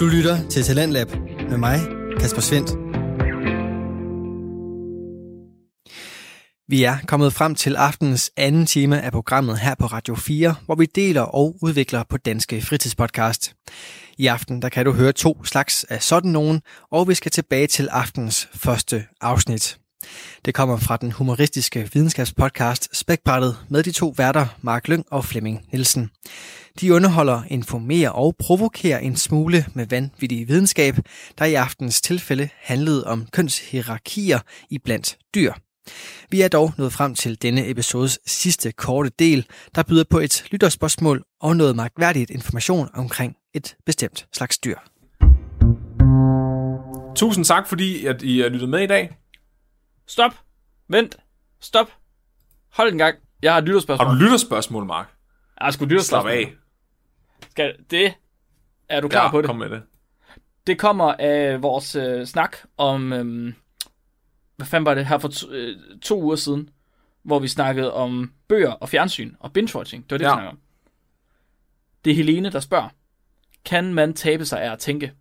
Du lytter til Talentlab med mig, Kasper Svendt. Vi er kommet frem til aftenens anden time af programmet her på Radio 4, hvor vi deler og udvikler på Danske Fritidspodcast. I aften der kan du høre to slags af sådan nogen, og vi skal tilbage til aftens første afsnit. Det kommer fra den humoristiske videnskabspodcast Spækbrættet med de to værter Mark Lyng og Flemming Nielsen. De underholder, informerer og provokerer en smule med vanvittig videnskab, der i aftens tilfælde handlede om kønshierarkier i blandt dyr. Vi er dog nået frem til denne episodes sidste korte del, der byder på et lytterspørgsmål og noget magtværdigt information omkring et bestemt slags dyr. Tusind tak, fordi at I har lyttet med i dag. Stop. Vent. Stop. Hold en gang. Jeg har et lytterspørgsmål. Har du lytterspørgsmål, Mark? Jeg har sgu et Slap lytterspørgsmål. af. Skal det... Er du klar Ja, på det? kom med det. Det kommer af vores øh, snak om... Øh, hvad fanden var det her for to, øh, to uger siden? Hvor vi snakkede om bøger og fjernsyn og binge-watching. Det var det, Ja. vi snakkede om. Det er Helene, der spørger. Kan man tabe sig af at tænke?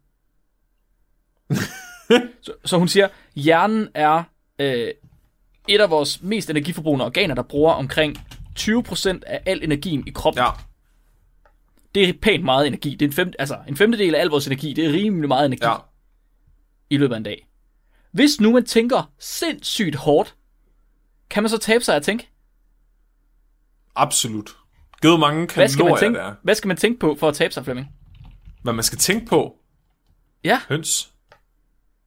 så, så hun siger, hjernen er øh, et af vores mest energiforbrugende organer, der bruger omkring 20% af al energien i kroppen. Ja. Det er pænt meget energi. Det er en, fem, altså, en femtedel af al vores energi. Det er rimelig meget energi Ja. i løbet af en dag. Hvis nu man tænker sindssygt hårdt, kan man så tabe sig at tænke? Absolut. Gud, mange Hvad skal, man kalorier tænke, der er. hvad skal man tænke på for at tabe sig, Flemming? Hvad man skal tænke på. Ja, Høns.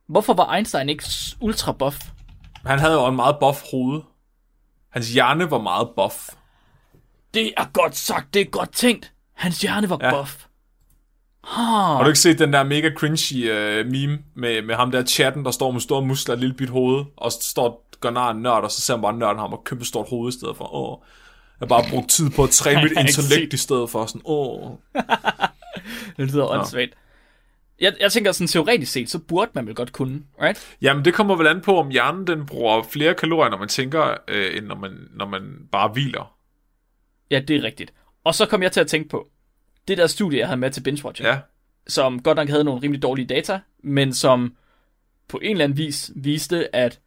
hvorfor var Einstein ikke ultra buff? Han havde jo en meget buff hoved. Hans hjerne var meget buff. Det er godt sagt, det er godt tænkt. Hans hjerne var Ja. buff. Har du ikke set den der mega cringy uh, meme med, med ham der chatten, der står med store muskler og et lille bit hoved, og står gør nar en nørd, og så ser man bare nørden ham og kæmpe stort hoved i stedet for. Åh, jeg har bare brugt tid på at træne mit intellekt i stedet for sådan, åh. Det lyder åndssvagt. Jeg, jeg tænker sådan teoretisk set, så burde man vel godt kunne, right? Jamen, det kommer vel an på, om hjernen den bruger flere kalorier, når man tænker, øh, end når man, når man bare hviler. Ja, det er rigtigt. Og så kom jeg til at tænke på, det der studie, jeg havde med til binge-watching, Ja, som godt nok havde nogle rimelig dårlige data, men som på en eller anden vis viste, at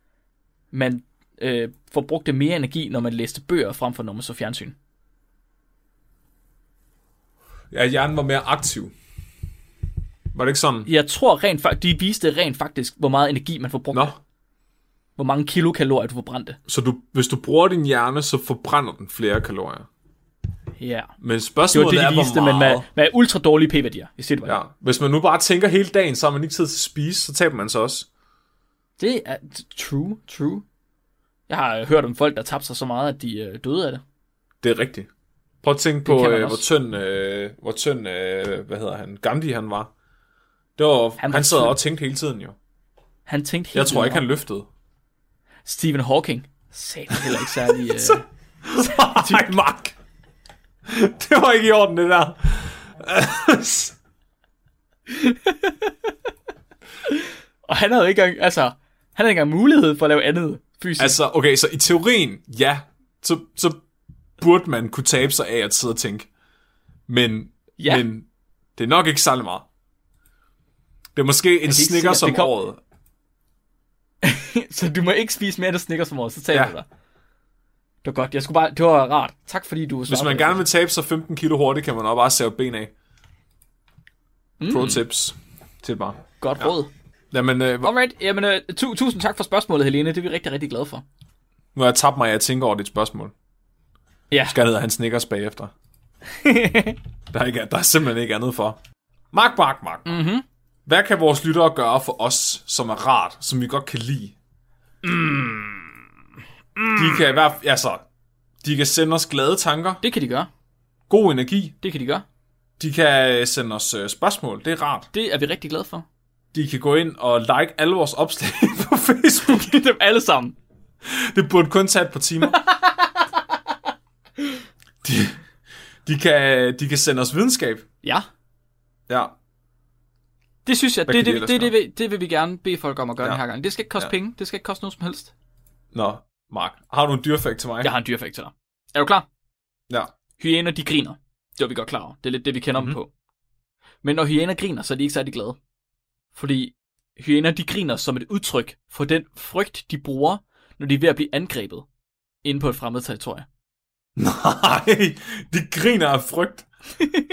man øh, forbrugte mere energi, når man læste bøger, frem for når man så fjernsyn. ja hjernen var mere aktiv. Var det ikke sådan? Jeg tror rent faktisk, de viste rent faktisk, hvor meget energi man forbrugte. Nå, Hvor mange kilokalorier du forbrændte. så du, hvis du bruger din hjerne, så forbrænder den flere kalorier. Ja. Men Det var spørgsmålet det, er, de hvor viste, men meget... med, med ultra dårlige p-værdier. Jeg siger det bare. Ja, hvis man nu bare tænker hele dagen, så har man ikke tid til at spise, så taber man sig også. Det er true, true. Jeg har hørt om folk, der tabte sig så meget, at de øh, døde af det. Det er rigtigt. Prøv at tænke på, øh, hvor tynd, øh, hvor tynd øh, hvad hedder han, Gandhi han var. Det var, han, Han sad og tænkte hele tiden jo. Han tænkte helt Jeg tror ikke, han løftede. Stephen Hawking sagde heller ikke særlig... Øh... Nej, Mark. Det var ikke i orden, det der. Og han havde ikke engang, altså, han havde ikke engang mulighed for at lave andet fysisk. Altså, okay, så i teorien, ja, så, så burde man kunne tabe sig af at sidde og tænke. Men, Ja. men det er nok ikke særlig meget. Det er måske en ikke snikker som kom- året. så du må ikke spise mere end Snickers om året, så tager Ja. ja. du dig. Det var godt, jeg skulle bare, det var rart. Tak fordi du Hvis man gerne vil tabe sig 15 kilo hurtigt, kan man også bare save ben af. Mm. Pro tips til bare. Godt råd. Jamen, øh, hvor- Alright, jamen, øh, tu- tusind tak for spørgsmålet, Helene. Det er vi rigtig, rigtig glade for. nu har jeg tabt mig, at jeg tænker over dit spørgsmål. Ja. Skal hedder han Snickers bagefter. der, er ikke, der er simpelthen ikke andet for. Mark, Mark, Mark. Mm-hmm. Hvad kan vores lyttere gøre for os, som er rart, som vi godt kan lide? Mm. De kan i hvert fald, altså, de kan sende os glade tanker, Det kan de gøre. god energi. Det kan de gøre. De kan sende os øh, spørgsmål, det er rart. Det er vi rigtig glade for. De kan gå ind og like alle vores opslag på Facebook. Dem alle sammen. Det burde kun tage et par timer. De, de, kan, de kan sende os videnskab. Ja. Ja. Det synes jeg, det, det, det, det, gøre? vil, det vil vi gerne bede folk om at gøre Ja. den her gang. Det skal ikke koste Ja. penge. Det skal ikke koste noget som helst. Nå, Mark. Har du en dyrfakt til mig? Jeg har en dyrefakt til dig. Er du klar? Ja. Hyæner, de griner. Det var vi godt klar over. Det er lidt det, vi kender mm-hmm. dem på. Men når hyæner griner, så er de ikke særlig glade. Fordi hyæner, de griner som et udtryk for den frygt, de bruger, når de er ved at blive angrebet inde på et fremmed territorie. Nej, de griner af frygt.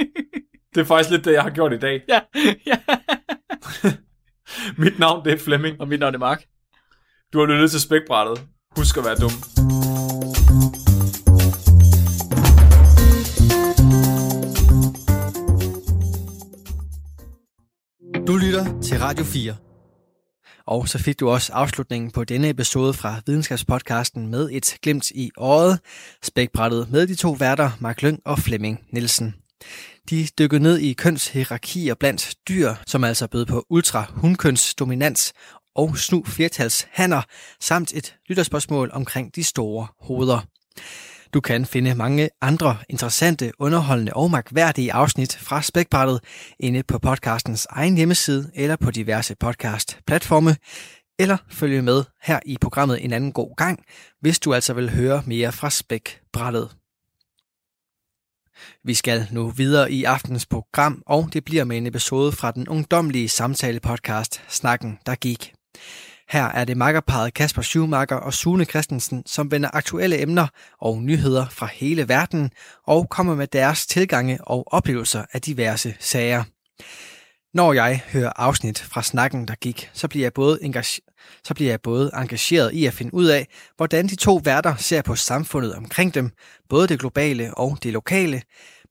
det er faktisk lidt det, jeg har gjort i dag. Ja, ja. Mit navn, det er Flemming. Og mit navn er Mark. Du har lyttet til spækbrættet. Husk at være dum. Du lytter til Radio 4. Og så fik du også afslutningen på denne episode fra Videnskabspodcasten med et glimt i året, spækbrættet med de to værter, Mark Lyng og Flemming Nielsen. De dykkede ned i kønshierarkier blandt dyr, som altså bød på ultra dominans og snu flertals hanner, samt et lytterspørgsmål omkring de store hoveder. Du kan finde mange andre interessante, underholdende og magværdige afsnit fra Spækbrættet inde på podcastens egen hjemmeside eller på diverse podcast-platforme, eller følge med her i programmet en anden god gang, hvis du altså vil høre mere fra Spækbrættet. Vi skal nu videre i aftens program, og det bliver med en episode fra den ungdomlige samtale-podcast Snakken, der gik. Her er det makkerparet Kasper Schumacher og Sune Christensen, som vender aktuelle emner og nyheder fra hele verden og kommer med deres tilgange og oplevelser af diverse sager. Når jeg hører afsnit fra snakken, der gik, så bliver jeg både, engage- så bliver jeg både engageret i at finde ud af, hvordan de to værter ser på samfundet omkring dem, både det globale og det lokale,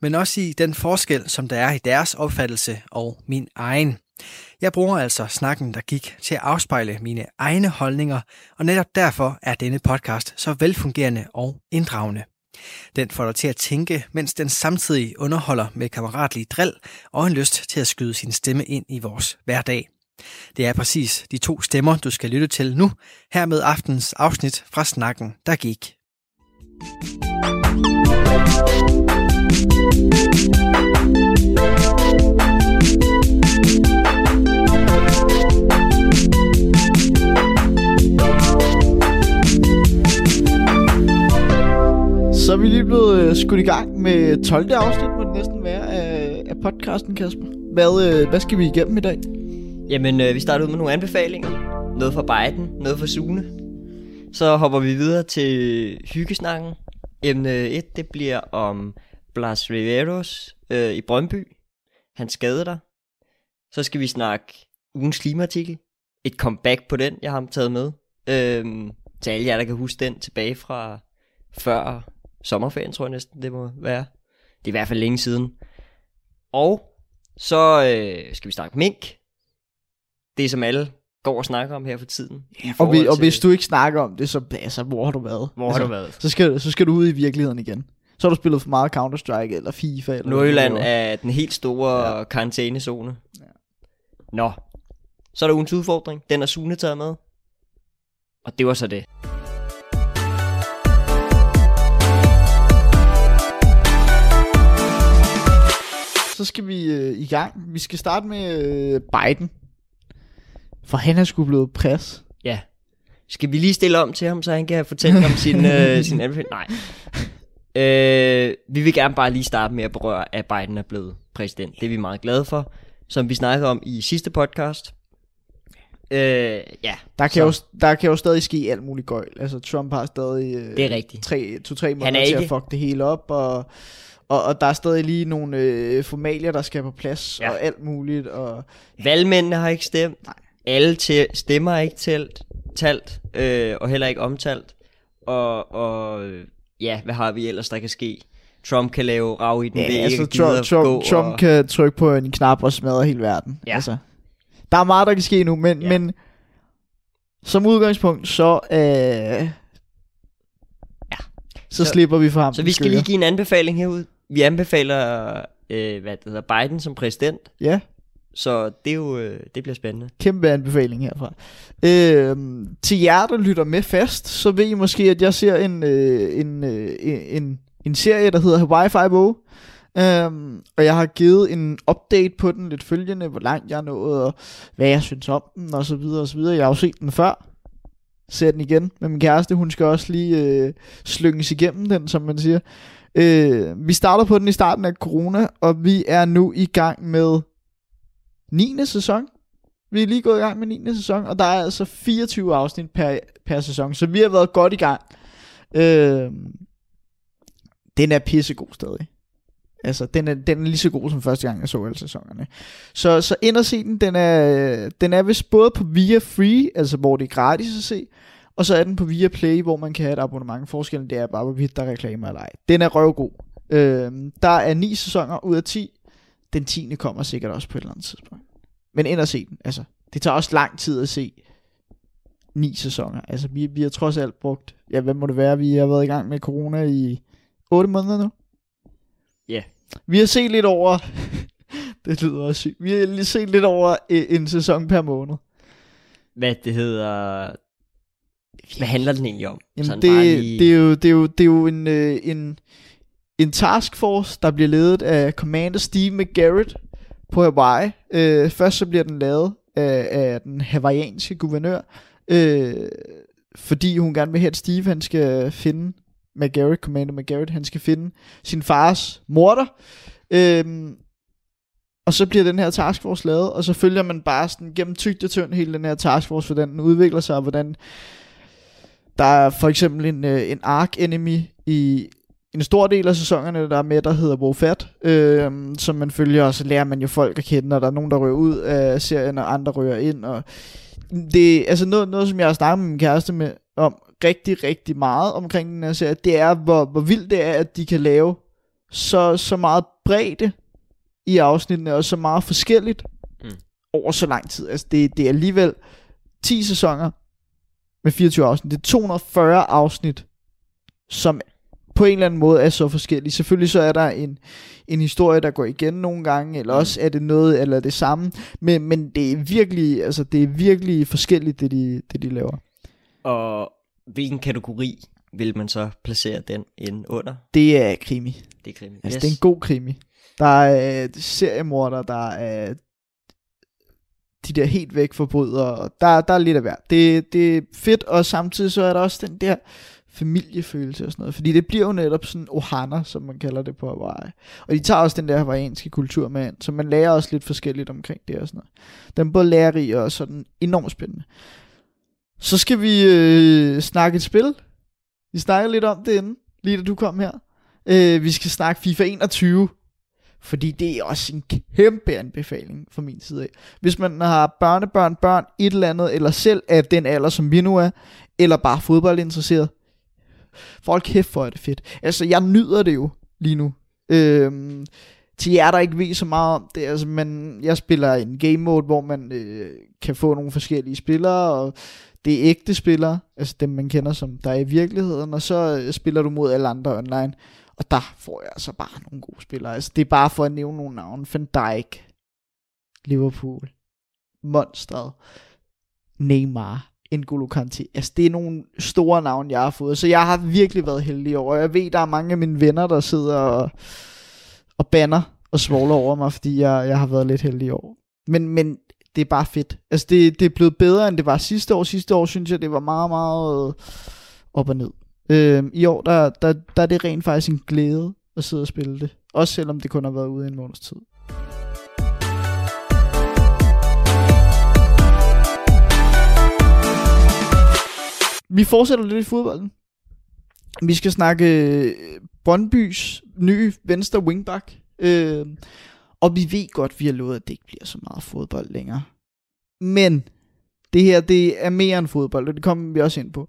men også i den forskel, som der er i deres opfattelse og min egen. Jeg bruger altså snakken, der gik til at afspejle mine egne holdninger, og netop derfor er denne podcast så velfungerende og inddragende. Den får dig til at tænke, mens den samtidig underholder med kammeratlig drill og en lyst til at skyde sin stemme ind i vores hverdag. Det er præcis de to stemmer, du skal lytte til nu, her med aftens afsnit fra snakken, der gik. Så er vi lige blevet øh, skudt i gang med 12. afsnit, må det næsten være, af, af podcasten, Kasper. Hvad, øh, hvad skal vi igennem i dag? Jamen, øh, vi starter ud med nogle anbefalinger. Noget fra Biden, noget fra Sune. Så hopper vi videre til hyggesnakken. Emne 1, det bliver om Blas Riveros øh, i Brøndby. Han skadede der. Så skal vi snakke ugens klimaartikel. Et comeback på den, jeg har taget med. Øhm, til alle jer, der kan huske den tilbage fra før sommerferien, tror jeg næsten, det må være. Det er i hvert fald længe siden. Og så øh, skal vi snakke mink. Det som alle går og snakker om her for tiden. I Og, vi, og hvis du ikke snakker om det, så altså, hvor har du været? Hvor har altså, du været? Så skal, så skal du ud i virkeligheden igen. Så har du spillet for meget Counter-Strike eller FIFA. Eller Nordjylland er den helt store Ja. ja. karantænezone. Ja. Nå, så er der ugens udfordring. Den er Sune taget med. Og det var så det. Så skal vi øh, i gang. Vi skal starte med øh, Biden. For han er sgu blevet pres. Ja. Skal vi lige stille om til ham, så han kan fortælle om sin, øh, sin anbefaling? Nej. Øh, vi vil gerne bare lige starte med at berøre, at Biden er blevet præsident. Det er vi meget glade for. Som vi snakkede om i sidste podcast. Øh, ja, Der kan, Så- jo, der kan jo stadig ske alt muligt gøjl. Altså Trump har stadig øh, det er rigtigt. tre, to-tre måneder er til at fuck det hele op, og, og, og der er stadig lige nogle øh, formalier, der skal på plads, ja. Ja. og alt muligt, og Valgmændene har ikke stemt. Nej. Alle til, stemmer er ikke talt, talt øh, og heller ikke omtalt. Og, og ja, hvad har vi ellers, der kan ske? Trump kan lave rav i den ja, ved altså at Trump, gå, Trump, Trump og, kan trykke på en knap og smadre hele verden. Ja. Altså, der er meget, der kan ske nu, men, ja. Men som udgangspunkt, så, øh, ja. så, Så- slipper vi for ham. Så vi skal lige give en anbefaling herud. Vi anbefaler, øh, hvad det hedder, Biden som præsident. Ja, så det, er jo, øh, det bliver spændende. kæmpe anbefaling herfra. Øh, til jer, der lytter med fast, så ved I måske, at jeg ser en, øh, en, øh, en, en serie, der hedder Hawaii 5 Um, øhm, og jeg har givet en update på den lidt følgende, hvor langt jeg er nået, og hvad jeg synes om den, og så videre, og så videre. Jeg har jo set den før, ser den igen med min kæreste, hun skal også lige øh, slynges igennem den, som man siger. Øh, vi starter på den i starten af corona, og vi er nu i gang med 9. sæson. Vi er lige gået i gang med 9. sæson, og der er altså 24 afsnit per, per sæson, så vi har været godt i gang. Øh, den er pissegod stadig. Altså, den er, den er lige så god som første gang, jeg så alle sæsonerne. Så, så ind og se den, den er, den er vist både på Via Free, altså hvor det er gratis at se, og så er den på Via Play, hvor man kan have et abonnement. Forskellen det er bare, hvorvidt der er reklamer eller ej. Den er røvgod. Øh, der er ni sæsoner ud af 10. Den 10. kommer sikkert også på et eller andet tidspunkt. Men ind og se den. Altså, det tager også lang tid at se ni sæsoner. Altså, vi, vi har trods alt brugt, ja, hvad må det være, vi har været i gang med corona i 8 måneder nu. Ja. Vi har set lidt over, det lyder også sygt, vi har lige set lidt over en, en sæson per måned. Hvad det hedder... Hvad handler den egentlig om? Jamen Sådan det, lige- det, er jo, det, er jo, det er jo en, øh, en, en taskforce, der bliver ledet af Commander Steve McGarrett på Hawaii. Øh, først så bliver den lavet af, af den hawaiianske guvernør, øh, fordi hun gerne vil have, at Steve han skal finde McGarrett, Commander McGarrett, han skal finde sin fars morter. Øh, og så bliver den her taskforce lavet, og så følger man bare sådan gennem tygt og tyndt hele den her taskforce, hvordan den udvikler sig, og hvordan der er for eksempel en, øh, en arc enemy i en stor del af sæsonerne, der er med, der hedder Wofat, øh, som man følger, og så lærer man jo folk at kende, og der er nogen, der rører ud af serien, og andre rører ind, og det er altså noget, noget, som jeg har snakket med min kæreste med, om rigtig, rigtig meget omkring den her serie, det er, hvor, hvor vildt det er, at de kan lave så, så meget bredde i afsnittene, og så meget forskelligt Mm. over så lang tid. Altså, det, det er alligevel 10 sæsoner med 24 afsnit. Det er 240 afsnit, som på en eller anden måde er så forskellige. Selvfølgelig så er der en, en historie, der går igen nogle gange, eller også er det noget eller det samme, men, men det er virkelig, altså det er virkelig forskelligt, det de, det de laver. Og hvilken kategori vil man så placere den ind under? Det er krimi. Det er krimi. Altså yes. det er en god krimi. Der er øh, seriemorder, der er de der helt væk forbrydere, og der, der er lidt af hver. Det, det er fedt, og samtidig så er der også den der familiefølelse og sådan noget, fordi det bliver jo netop sådan ohana, som man kalder det på Hawaii. Og de tager også den der hawaiianske kultur med ind, så man lærer også lidt forskelligt omkring det og sådan noget. Den er både lærerig og sådan enormt spændende. Så skal vi øh, snakke et spil. Vi snakkede lidt om det inden, lige da du kom her. Øh, vi skal snakke FIFA 21, fordi det er også en kæmpe anbefaling fra min side af. Hvis man har børnebørn, børn, et eller andet, eller selv er den alder, som vi nu er, eller bare fodboldinteresseret, folk kæft for er det fedt. Altså, jeg nyder det jo lige nu. Øhm, til jer, der ikke ved så meget om det, altså, man, jeg spiller en game mode, hvor man øh, kan få nogle forskellige spillere, og det er ægte spillere, altså dem man kender som der er i virkeligheden, og så øh, spiller du mod alle andre online. Og der får jeg altså bare nogle gode spillere. Altså, det er bare for at nævne nogle navne. Van Dijk, Liverpool, Monstret, Neymar, N'Golo Kante. Altså, det er nogle store navne, jeg har fået. Så jeg har virkelig været heldig over. Jeg ved, der er mange af mine venner, der sidder og, og banner og svogler over mig, fordi jeg, jeg har været lidt heldig over. Men, men det er bare fedt. Altså, det, det er blevet bedre, end det var sidste år. Sidste år, synes jeg, det var meget, meget øh, op og ned. Øh, I år, der, der, der er det rent faktisk en glæde at sidde og spille det. Også selvom det kun har været ude i en måneds tid. Vi fortsætter lidt i fodbolden. Vi skal snakke øh, Brøndbys nye venstre wingback. Øh, og vi ved godt, vi har lovet, at det ikke bliver så meget fodbold længere. Men det her, det er mere end fodbold, og det kommer vi også ind på.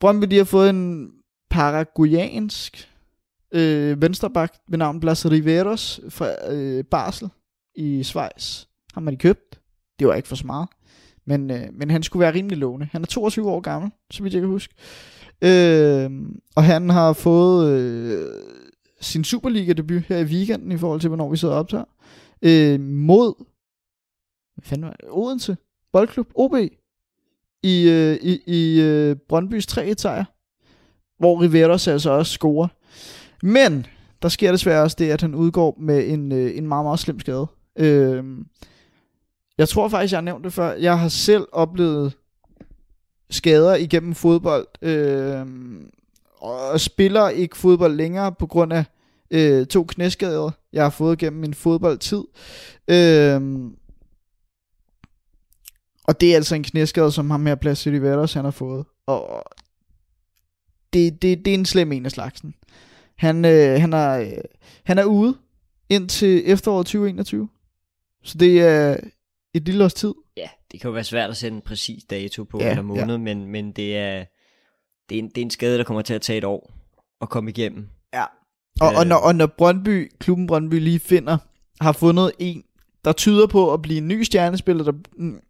Brøndby, de har fået en paraguayansk øh, vensterbak ved navn Blas Riveros fra øh, Basel i Schweiz. Ham har de købt. Det var ikke for så meget. Men, øh, men han skulle være rimelig lovende. Han er 22 år gammel, så vidt jeg kan huske. Øh, og han har fået øh, sin Superliga-debut her i weekenden, i forhold til, hvornår vi sidder og optager. Øh, mod hvad fanden var det? Odense Boldklub, OB, i, øh, i, i øh, Brøndbys 3 sejr hvor Riveros altså også scorer. Men der sker desværre også det, at han udgår med en, øh, en meget, meget slem skade. Øh, jeg tror faktisk, jeg har nævnt det før. Jeg har selv oplevet skader igennem fodbold, øh, og spiller ikke fodbold længere på grund af øh, to knæskader, jeg har fået gennem min fodboldtid. Øh, og det er altså en knæskade, som ham her Blas Oliveros, han har fået. Og det, det, det er en slem en af slagsen. Han, øh, han, er, øh, han er ude indtil efteråret 2021. Så det er et lille års tid. Ja, det kan jo være svært at sætte en præcis dato på Ja, eller måned, ja. men, men det, er, det, er en, det er en skade, der kommer til at tage et år at komme igennem. Ja. Og, og, Øh. når, og når Brøndby, klubben Brøndby lige finder, har fundet en, der tyder på at blive en ny stjernespiller, der mm,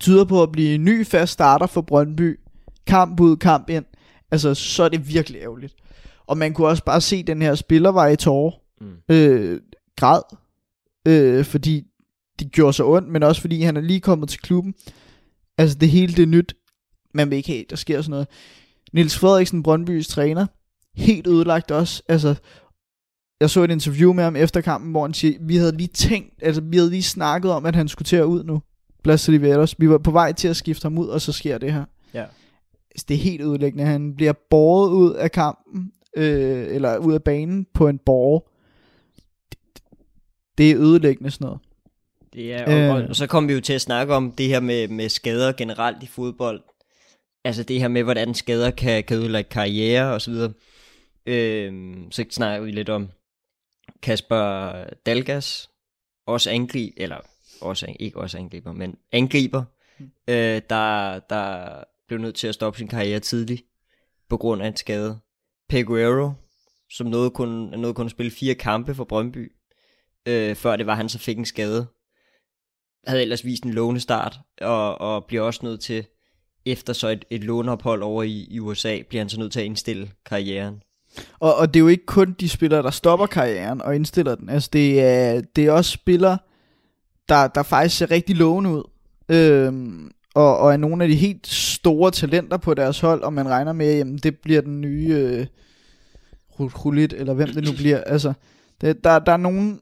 tyder på at blive en ny fast starter for Brøndby, kamp ud, kamp ind, altså så er det virkelig ærgerligt. Og man kunne også bare se den her spiller var i tårer, Mm. øh, græd, øh, fordi det gjorde så ondt, men også fordi han er lige kommet til klubben. Altså det hele det er nyt. Man vil ikke have, der sker sådan noget. Nils Frederiksen, Brøndbys træner, helt ødelagt også. Altså, jeg så et interview med ham efter kampen, hvor han siger, vi havde lige tænkt, altså vi havde lige snakket om, at han skulle til at ud nu. Blas Oliveros. Vi var på vej til at skifte ham ud, og så sker det her. Ja. Altså, det er helt ødelæggende. Han bliver båret ud af kampen, øh, eller ud af banen på en borger. Det, det er ødelæggende sådan noget. Det er, og, Øh. og, og så kommer vi jo til at snakke om det her med, med skader generelt i fodbold. Altså det her med, hvordan skader kan, kan ødelægge karriere og så videre. Øhm, så snakker vi lidt om Kasper Dalgas, også angrib, eller også, ikke også angriber, men angriber, øh, der, der blev nødt til at stoppe sin karriere tidligt på grund af en skade. Peguero, som nåede kun, nåede kun at spille fire kampe for Brøndby, øh, før det var han så fik en skade. Havde ellers vist en lovende start, og, og bliver også nødt til, efter så et, et låneophold over i, i USA, bliver han så nødt til at indstille karrieren. Og, og det er jo ikke kun de spillere, der stopper karrieren og indstiller den. Altså det er, det er også spillere, der, der faktisk ser rigtig lovende ud. Øhm, og, og er nogle af de helt store talenter på deres hold, og man regner med, at det bliver den nye øh, Rulit, eller hvem det nu bliver. Altså, det, der, der er nogen,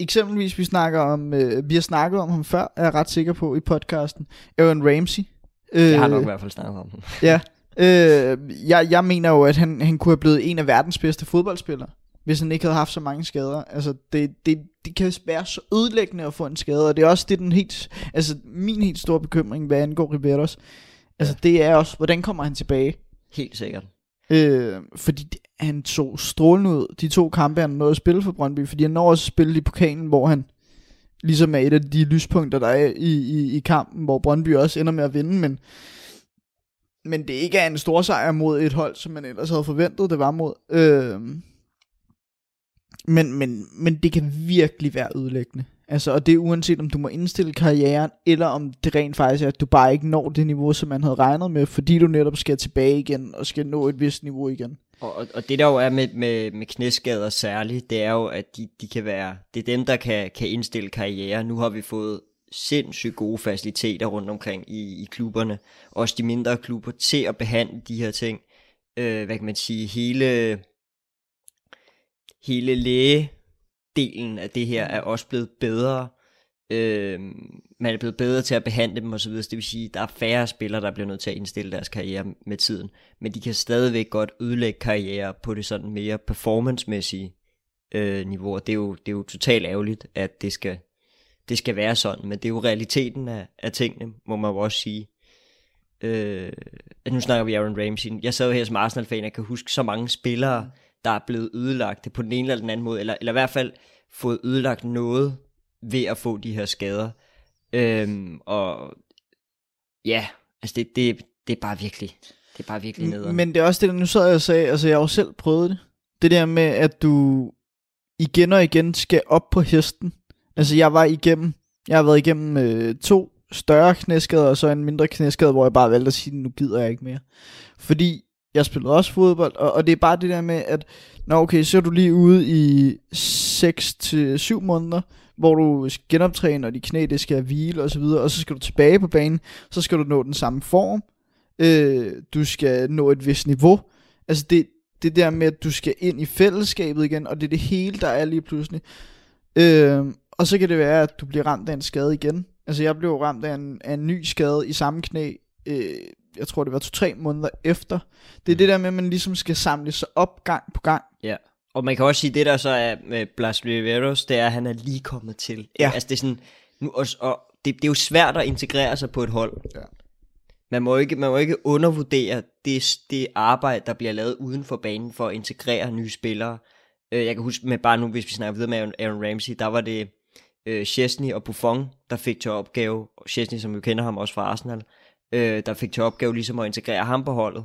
eksempelvis vi snakker om, øh, vi har snakket om ham før, er jeg ret sikker på i podcasten, Aaron Ramsey. Øh, Jeg har nok i hvert fald snakket om den. Ja, øh, jeg, jeg mener jo, at han, han kunne have blevet en af verdens bedste fodboldspillere, hvis han ikke havde haft så mange skader. Altså, det, det, det kan være så ødelæggende at få en skade, og det er også det, den helt, altså, min helt store bekymring, hvad angår Riveros. Altså, det er også, hvordan kommer han tilbage? Helt sikkert. Øh, fordi det- han så strålende ud, de to kampe, han nåede at spille for Brøndby, fordi han når også at spille i pokalen, hvor han ligesom er et af de lyspunkter, der er i, i, i kampen, hvor Brøndby også ender med at vinde, men, men det ikke er en stor sejr mod et hold, som man ellers havde forventet, det var mod. Øh, men, men, men det kan virkelig være ødelæggende. Altså, og det er uanset om du må indstille karrieren, eller om det rent faktisk er, at du bare ikke når det niveau, som man havde regnet med, fordi du netop skal tilbage igen, og skal nå et vist niveau igen. Og, og, det der jo er med, med, med knæskader særligt, det er jo, at de, de kan være, det er dem, der kan, kan indstille karriere. Nu har vi fået sindssygt gode faciliteter rundt omkring i, i klubberne, også de mindre klubber, til at behandle de her ting. Øh, hvad kan man sige, hele, hele lægedelen af det her er også blevet bedre. Øh, man er blevet bedre til at behandle dem osv., så det vil sige, at der er færre spillere, der bliver nødt til at indstille deres karriere med tiden men de kan stadigvæk godt ødelægge karriere på det sådan mere performancemæssige øh, niveau, og det er, jo, det er jo totalt ærgerligt, at det skal, det skal være sådan, men det er jo realiteten af, af tingene, må man jo også sige. Øh, nu snakker vi Aaron Ramsey. Jeg sad jo her som Arsenal-fan, jeg kan huske så mange spillere, der er blevet ødelagt på den ene eller den anden måde, eller, eller i hvert fald fået ødelagt noget ved at få de her skader. Øhm, og ja, altså det, det, det er bare virkelig, det er bare virkelig nederen. Men det er også det, der nu sad jeg og sagde, altså jeg har jo selv prøvet det. Det der med, at du igen og igen skal op på hesten. Altså jeg var igennem, jeg har været igennem øh, to større knæskader, og så en mindre knæskade, hvor jeg bare valgte at sige, nu gider jeg ikke mere. Fordi jeg spillede også fodbold, og, og det er bare det der med, at Nå okay, så er du lige ude i 6-7 måneder, hvor du skal genoptræne, og de knæ det skal hvile og så videre, og så skal du tilbage på banen, så skal du nå den samme form, øh, du skal nå et vist niveau. Altså det, det der med, at du skal ind i fællesskabet igen, og det er det hele, der er lige pludselig. Øh, og så kan det være, at du bliver ramt af en skade igen. Altså jeg blev ramt af en, af en ny skade i samme knæ, øh, jeg tror det var to-tre måneder efter. Det er det der med, at man ligesom skal samle sig op gang på gang. Ja. Og man kan også sige, det der så er med Blas Riveros, det er, at han er lige kommet til. Ja. Altså det er sådan, nu, og, og det, det er jo svært at integrere sig på et hold. Ja. Man må ikke, man må ikke undervurdere det, det arbejde, der bliver lavet uden for banen for at integrere nye spillere. Øh, Jeg kan huske med bare nu, hvis vi snakker videre med Aaron- Ramsey, der var det øh, Chesney og Buffon, der fik til opgave, Chesney, som vi kender ham også fra Arsenal, øh, der fik til opgave ligesom at integrere ham på holdet.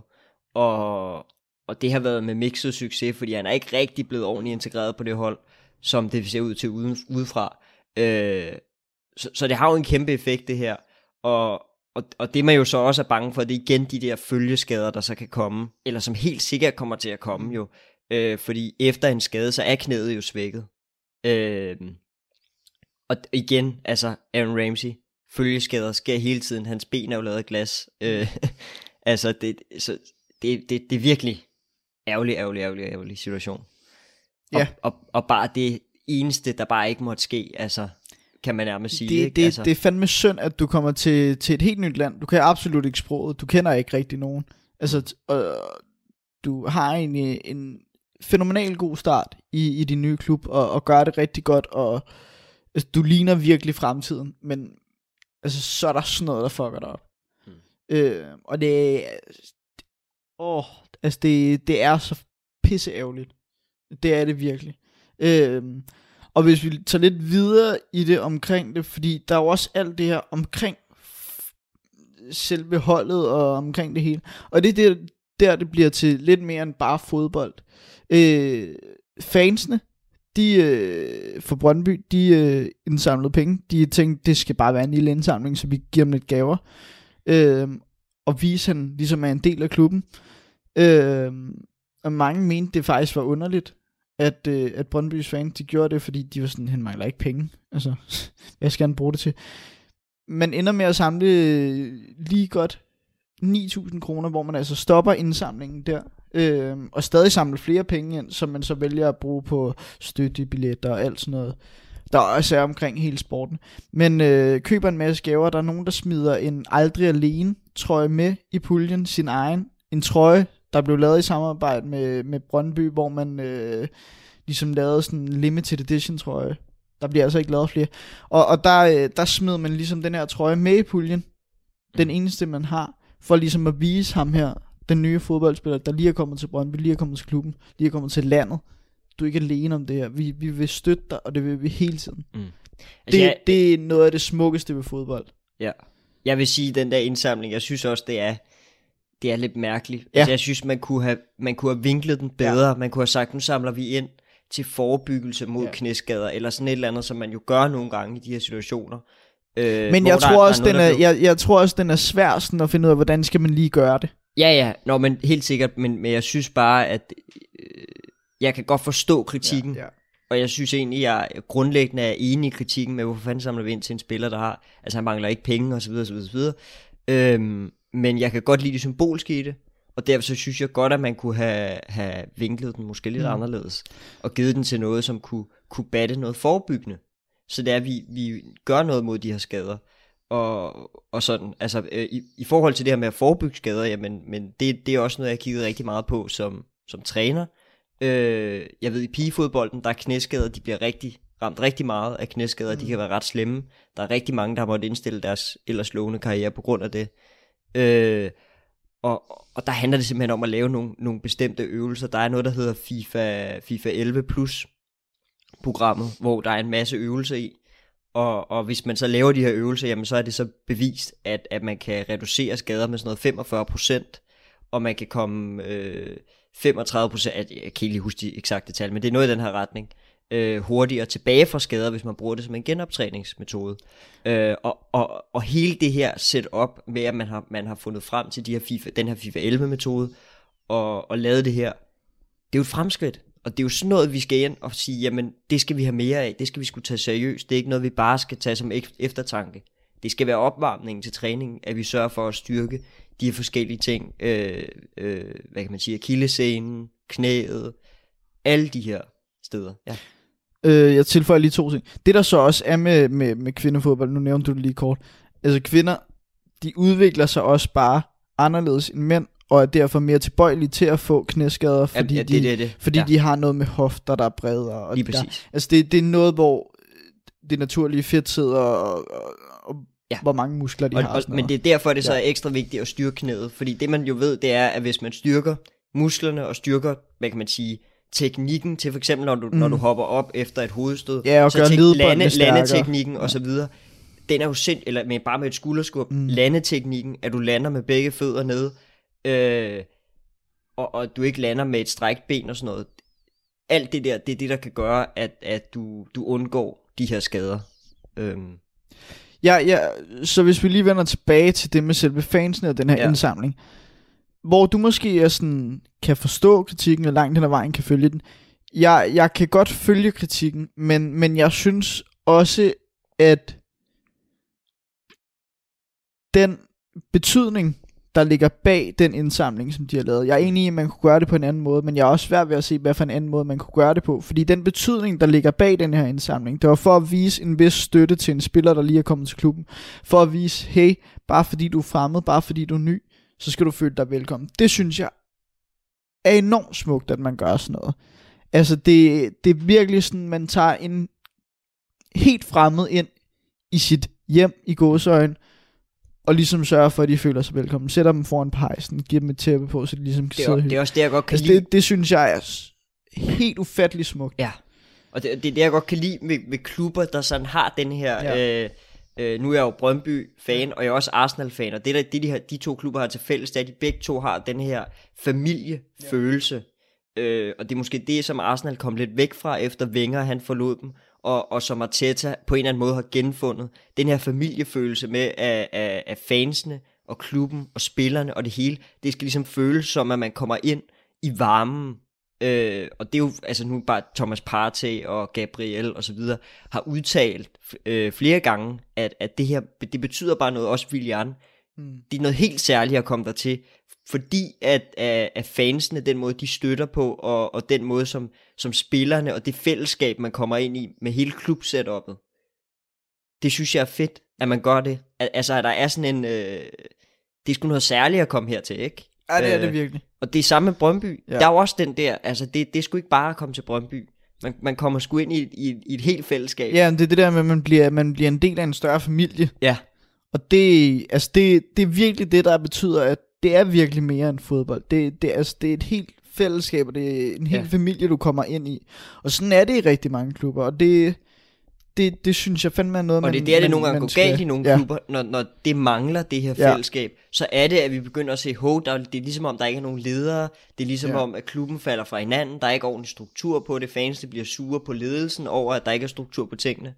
Og, og det har været med mixet succes, fordi han er ikke rigtig blevet ordentligt integreret på det hold, som det ser ud til uden, udefra. Øh, så, så det har jo en kæmpe effekt, det her. Og, og, og det man jo så også er bange for, det er igen de der følgeskader, der så kan komme, eller som helt sikkert kommer til at komme jo. Øh, fordi efter en skade, så er knæet jo svækket. Øh, og igen, altså Aaron Ramsey, følgeskader sker hele tiden, hans ben er jo lavet af glas. Øh, altså, det, så det, det, det er virkelig ærgerlig, ærgerlig, ærgerlig, ærgerlig situation. Ja. Og, og, bare det eneste, der bare ikke måtte ske, altså, kan man nærmest sige. Det, ikke? det, altså, det er fandme synd, at du kommer til, til et helt nyt land. Du kan absolut ikke sproget. Du kender ikke rigtig nogen. Altså, øh, du har egentlig en fænomenal god start i, i din nye klub, og, og gør det rigtig godt, og altså, du ligner virkelig fremtiden, men altså, så er der sådan noget, der fucker dig op. Hmm. Øh, og det er, åh, altså det, det er så pisse ærgerligt. Det er det virkelig. Øhm, og hvis vi tager lidt videre i det omkring det, fordi der er jo også alt det her omkring selve holdet og omkring det hele. Og det er der, der det bliver til lidt mere end bare fodbold. Øh, fansene, de øh, for Brøndby, de øh, indsamlede penge. De tænkte, det skal bare være en lille indsamling, så vi giver dem lidt gaver. Øh, og vise, han ligesom er en del af klubben. Øh, Øhm, og mange mente, det faktisk var underligt, at, øh, at Brøndbys fans, de gjorde det, fordi de var sådan, han mangler ikke penge. Altså, hvad skal han bruge det til? Man ender med at samle øh, lige godt 9.000 kroner, hvor man altså stopper indsamlingen der, øh, og stadig samle flere penge ind, som man så vælger at bruge på støttebilletter og alt sådan noget, der også er omkring hele sporten. Men øh, køber en masse gaver, der er nogen, der smider en aldrig alene trøje med i puljen, sin egen, en trøje, der blev lavet i samarbejde med, med Brøndby, hvor man øh, ligesom lavede sådan en limited edition trøje. Der bliver altså ikke lavet flere. Og, og der, øh, der smed man ligesom den her trøje med i puljen. Den eneste, man har, for ligesom at vise ham her, den nye fodboldspiller, der lige er kommet til Brøndby, lige er kommet til klubben, lige er kommet til landet. Du er ikke alene om det her. Vi, vi vil støtte dig, og det vil vi hele tiden. altså, Det, jeg, det er noget af det smukkeste ved fodbold. Ja. Jeg vil sige, den der indsamling, jeg synes også, det er, det er lidt mærkeligt. Ja. Altså, jeg synes, man kunne, have, man kunne have vinklet den bedre. Ja. Man kunne have sagt, nu samler vi ind til forebyggelse mod Ja. knæskader, eller sådan et eller andet, som man jo gør nogle gange i de her situationer. Øh, Men jeg tror, der også, den der er, blev- jeg, jeg tror også, den er svær sådan at finde ud af, hvordan skal man lige gøre det. Ja, ja, Nå, men helt sikkert, men, men jeg synes bare, at øh, jeg kan godt forstå kritikken, Ja, ja. og jeg synes egentlig, jeg grundlæggende er enig i kritikken med, hvorfor fanden samler vi ind til en spiller, der har, altså han mangler ikke penge, og så videre, så videre, så videre. Øhm, men jeg kan godt lide det symbolske i det, og derfor så synes jeg godt, at man kunne have, have vinklet den måske lidt Mm. anderledes, og givet den til noget, som kunne, kunne batte noget forebyggende. Så det er, at vi, vi gør noget mod de her skader. Og, og sådan, altså øh, i, i forhold til det her med at forebygge skader, jamen, men det, det er også noget, jeg har kigget rigtig meget på som, som træner. Øh, jeg ved, i pigefodbolden, der er knæskader, de bliver rigtig ramt rigtig meget af knæskader, mm. de kan være ret slemme. Der er rigtig mange, der har måttet indstille deres ellers lovende karriere på grund af det. Øh, og, og der handler det simpelthen om at lave nogle, nogle bestemte øvelser. Der er noget, der hedder FIFA, FIFA 11 Plus programmet, hvor der er en masse øvelser i. Og, og hvis man så laver de her øvelser, jamen så er det så bevist, at, at man kan reducere skader med sådan noget 45% og man kan komme øh, 35 procent, jeg kan ikke lige huske de eksakte tal, men det er noget i den her retning, øh, hurtigere tilbage fra skader, hvis man bruger det som en genoptræningsmetode. Øh, og, og, og hele det her setup med, at man har, man har fundet frem til de her FIFA, den her FIFA 11 metode, og, og lavet det her, det er jo et fremskridt. Og det er jo sådan noget, vi skal ind og sige, jamen det skal vi have mere af, det skal vi skulle tage seriøst, det er ikke noget, vi bare skal tage som eftertanke. Det skal være opvarmningen til træningen, at vi sørger for at styrke de her forskellige ting, øh, øh, hvad kan man sige, akillescenen, knæet, alle de her steder. Ja. Øh, jeg tilføjer lige to ting. Det der så også er med, med, med kvindefodbold, nu nævnte du det lige kort. Altså kvinder, de udvikler sig også bare anderledes end mænd, og er derfor mere tilbøjelige til at få knæskader, fordi, ja, de, det, det, det. fordi ja. de har noget med hofter, der er bredere. Og Lige der, præcis. altså det, det er noget, hvor det naturlige fedt sidder, og, og, og Ja. ja. hvor mange muskler de og, har. og, og men det er derfor, det så Ja. er ekstra vigtigt at styrke knæet. Fordi det man jo ved, det er, at hvis man styrker musklerne og styrker, hvad kan man sige, teknikken til for eksempel, når du, mm. når du hopper op efter et hovedstød. Ja, og så gør tek- lande, landeteknikken og så videre. Den er jo sind, eller med, bare med et skulderskub. Mm. Landeteknikken, at du lander med begge fødder nede, øh, og, og du ikke lander med et strækt ben og sådan noget. Alt det der, det er det, der kan gøre, at, at du, du undgår de her skader. Øhm, Ja, ja, så hvis vi lige vender tilbage til det med selve fansene og den her Ja. ja. indsamling, hvor du måske er sådan, kan forstå kritikken, og langt hen ad vejen kan følge den. Jeg, jeg kan godt følge kritikken, men, men jeg synes også, at den betydning, der ligger bag den indsamling, som de har lavet. Jeg er enig i, at man kunne gøre det på en anden måde, men jeg er også svært ved at se, hvad for en anden måde, man kunne gøre det på. Fordi den betydning, der ligger bag den her indsamling, det var for at vise en vis støtte til en spiller, der lige er kommet til klubben. For at vise, hey, bare fordi du er fremmed, bare fordi du er ny, så skal du føle dig velkommen. Det synes jeg er enormt smukt, at man gør sådan noget. Altså, det, det er virkelig sådan, man tager en helt fremmed ind i sit hjem i gåsøjen, og ligesom sørger for, at de føler sig velkommen. Sætter dem foran pejsen, giver dem et tæppe på, så de ligesom kan det, sidde er, og det er også det, jeg godt kan Altså, lide. det, det synes jeg er helt ufattelig smukt. Ja, og det, det er det, jeg godt kan lide med, med klubber, der sådan har den her... Ja. Øh, øh, nu er jeg jo Brøndby-fan, og jeg er også Arsenal-fan, og det, der, det de, her, de to klubber har til fælles, det er, at de begge to har den her familiefølelse. Ja. Øh, og det er måske det, som Arsenal kom lidt væk fra, efter Wenger han forlod dem, og, og som Arteta på en eller anden måde har genfundet. Den her familiefølelse med, at, at, at fansene og klubben og spillerne og det hele, det skal ligesom føles som, at man kommer ind i varmen Øh, og det er jo, altså nu bare Thomas Partey og Gabriel og så videre, har udtalt øh, flere gange, at, at det her, det betyder bare noget, også Willian. Mm. Det er noget helt særligt at komme der til, fordi at, at, at fansene, den måde de støtter på, og, og den måde som, som spillerne, og det fællesskab, man kommer ind i med hele klubsetupet, det synes jeg er fedt, at man gør det. Al- Altså, at der er sådan en, øh, det er sgu noget særligt at komme hertil, ikke? Ja, det er Øh, det virkelig. Og det er samme med Brøndby. Ja. Der er jo også den der, altså det, det er sgu ikke bare at komme til Brøndby. Man, man kommer sgu ind i, et- i, et- i et helt fællesskab. Ja, men det er det der med, at man bliver, man bliver en del af en større familie. ja. Og det, altså det, det er virkelig det, der betyder, at det er virkelig mere end fodbold. Det, det, altså, det er et helt fællesskab, og det er en hel ja. familie, du kommer ind i. Og sådan er det i rigtig mange klubber, og det, det, det synes jeg fandme er noget, Og man, det er der, det man, nogle gange går skal- galt i nogle ja. klubber, når, når det mangler det her Ja. fællesskab. Så er det, at vi begynder at se, hov, der, det er ligesom om, der ikke er nogen ledere. Det er ligesom Ja. om, at klubben falder fra hinanden. Der er ikke ordentlig struktur på det. Fans det bliver sure på ledelsen over, at der ikke er struktur på tingene.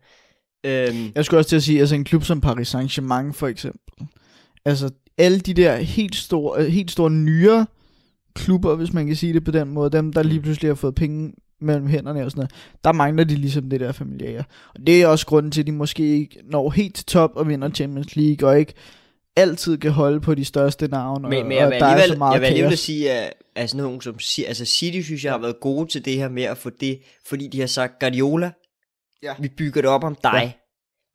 Øhm, Jeg skulle også til at sige, altså en klub som Paris Saint-Germain for eksempel. Altså alle de der helt store, øh, helt store nyere klubber, hvis man kan sige det på den måde, dem der lige pludselig har fået penge mellem hænderne og sådan noget, der mangler de ligesom det der familiære. Og det er også grunden til, at de måske ikke når helt til top og vinder Champions League, og ikke altid kan holde på de største navne, Men, og, men jeg og der er så meget jeg vil alligevel sige, at altså, nogen som, altså City, synes jeg, har været gode til det her med at få det, fordi de har sagt, Guardiola, Ja. vi bygger det op om dig. Ja.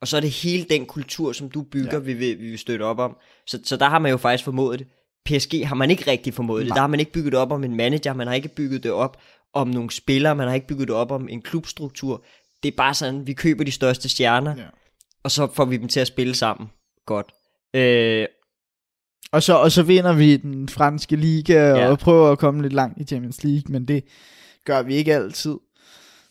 Og så er det hele den kultur, som du bygger, Ja. vi, vil, vi vil støtte op om. Så, så der har man jo faktisk formået det. PSG har man ikke rigtig formået det. Nej. Der har man ikke bygget det op om en manager, man har ikke bygget det op om nogle spillere, man har ikke bygget det op om en klubstruktur. Det er bare sådan, vi køber de største stjerner, Ja. og så får vi dem til at spille sammen. Godt. Øh, Og så, og så vinder vi den franske liga, Ja. og prøver at komme lidt langt i Champions League, men det gør vi ikke altid.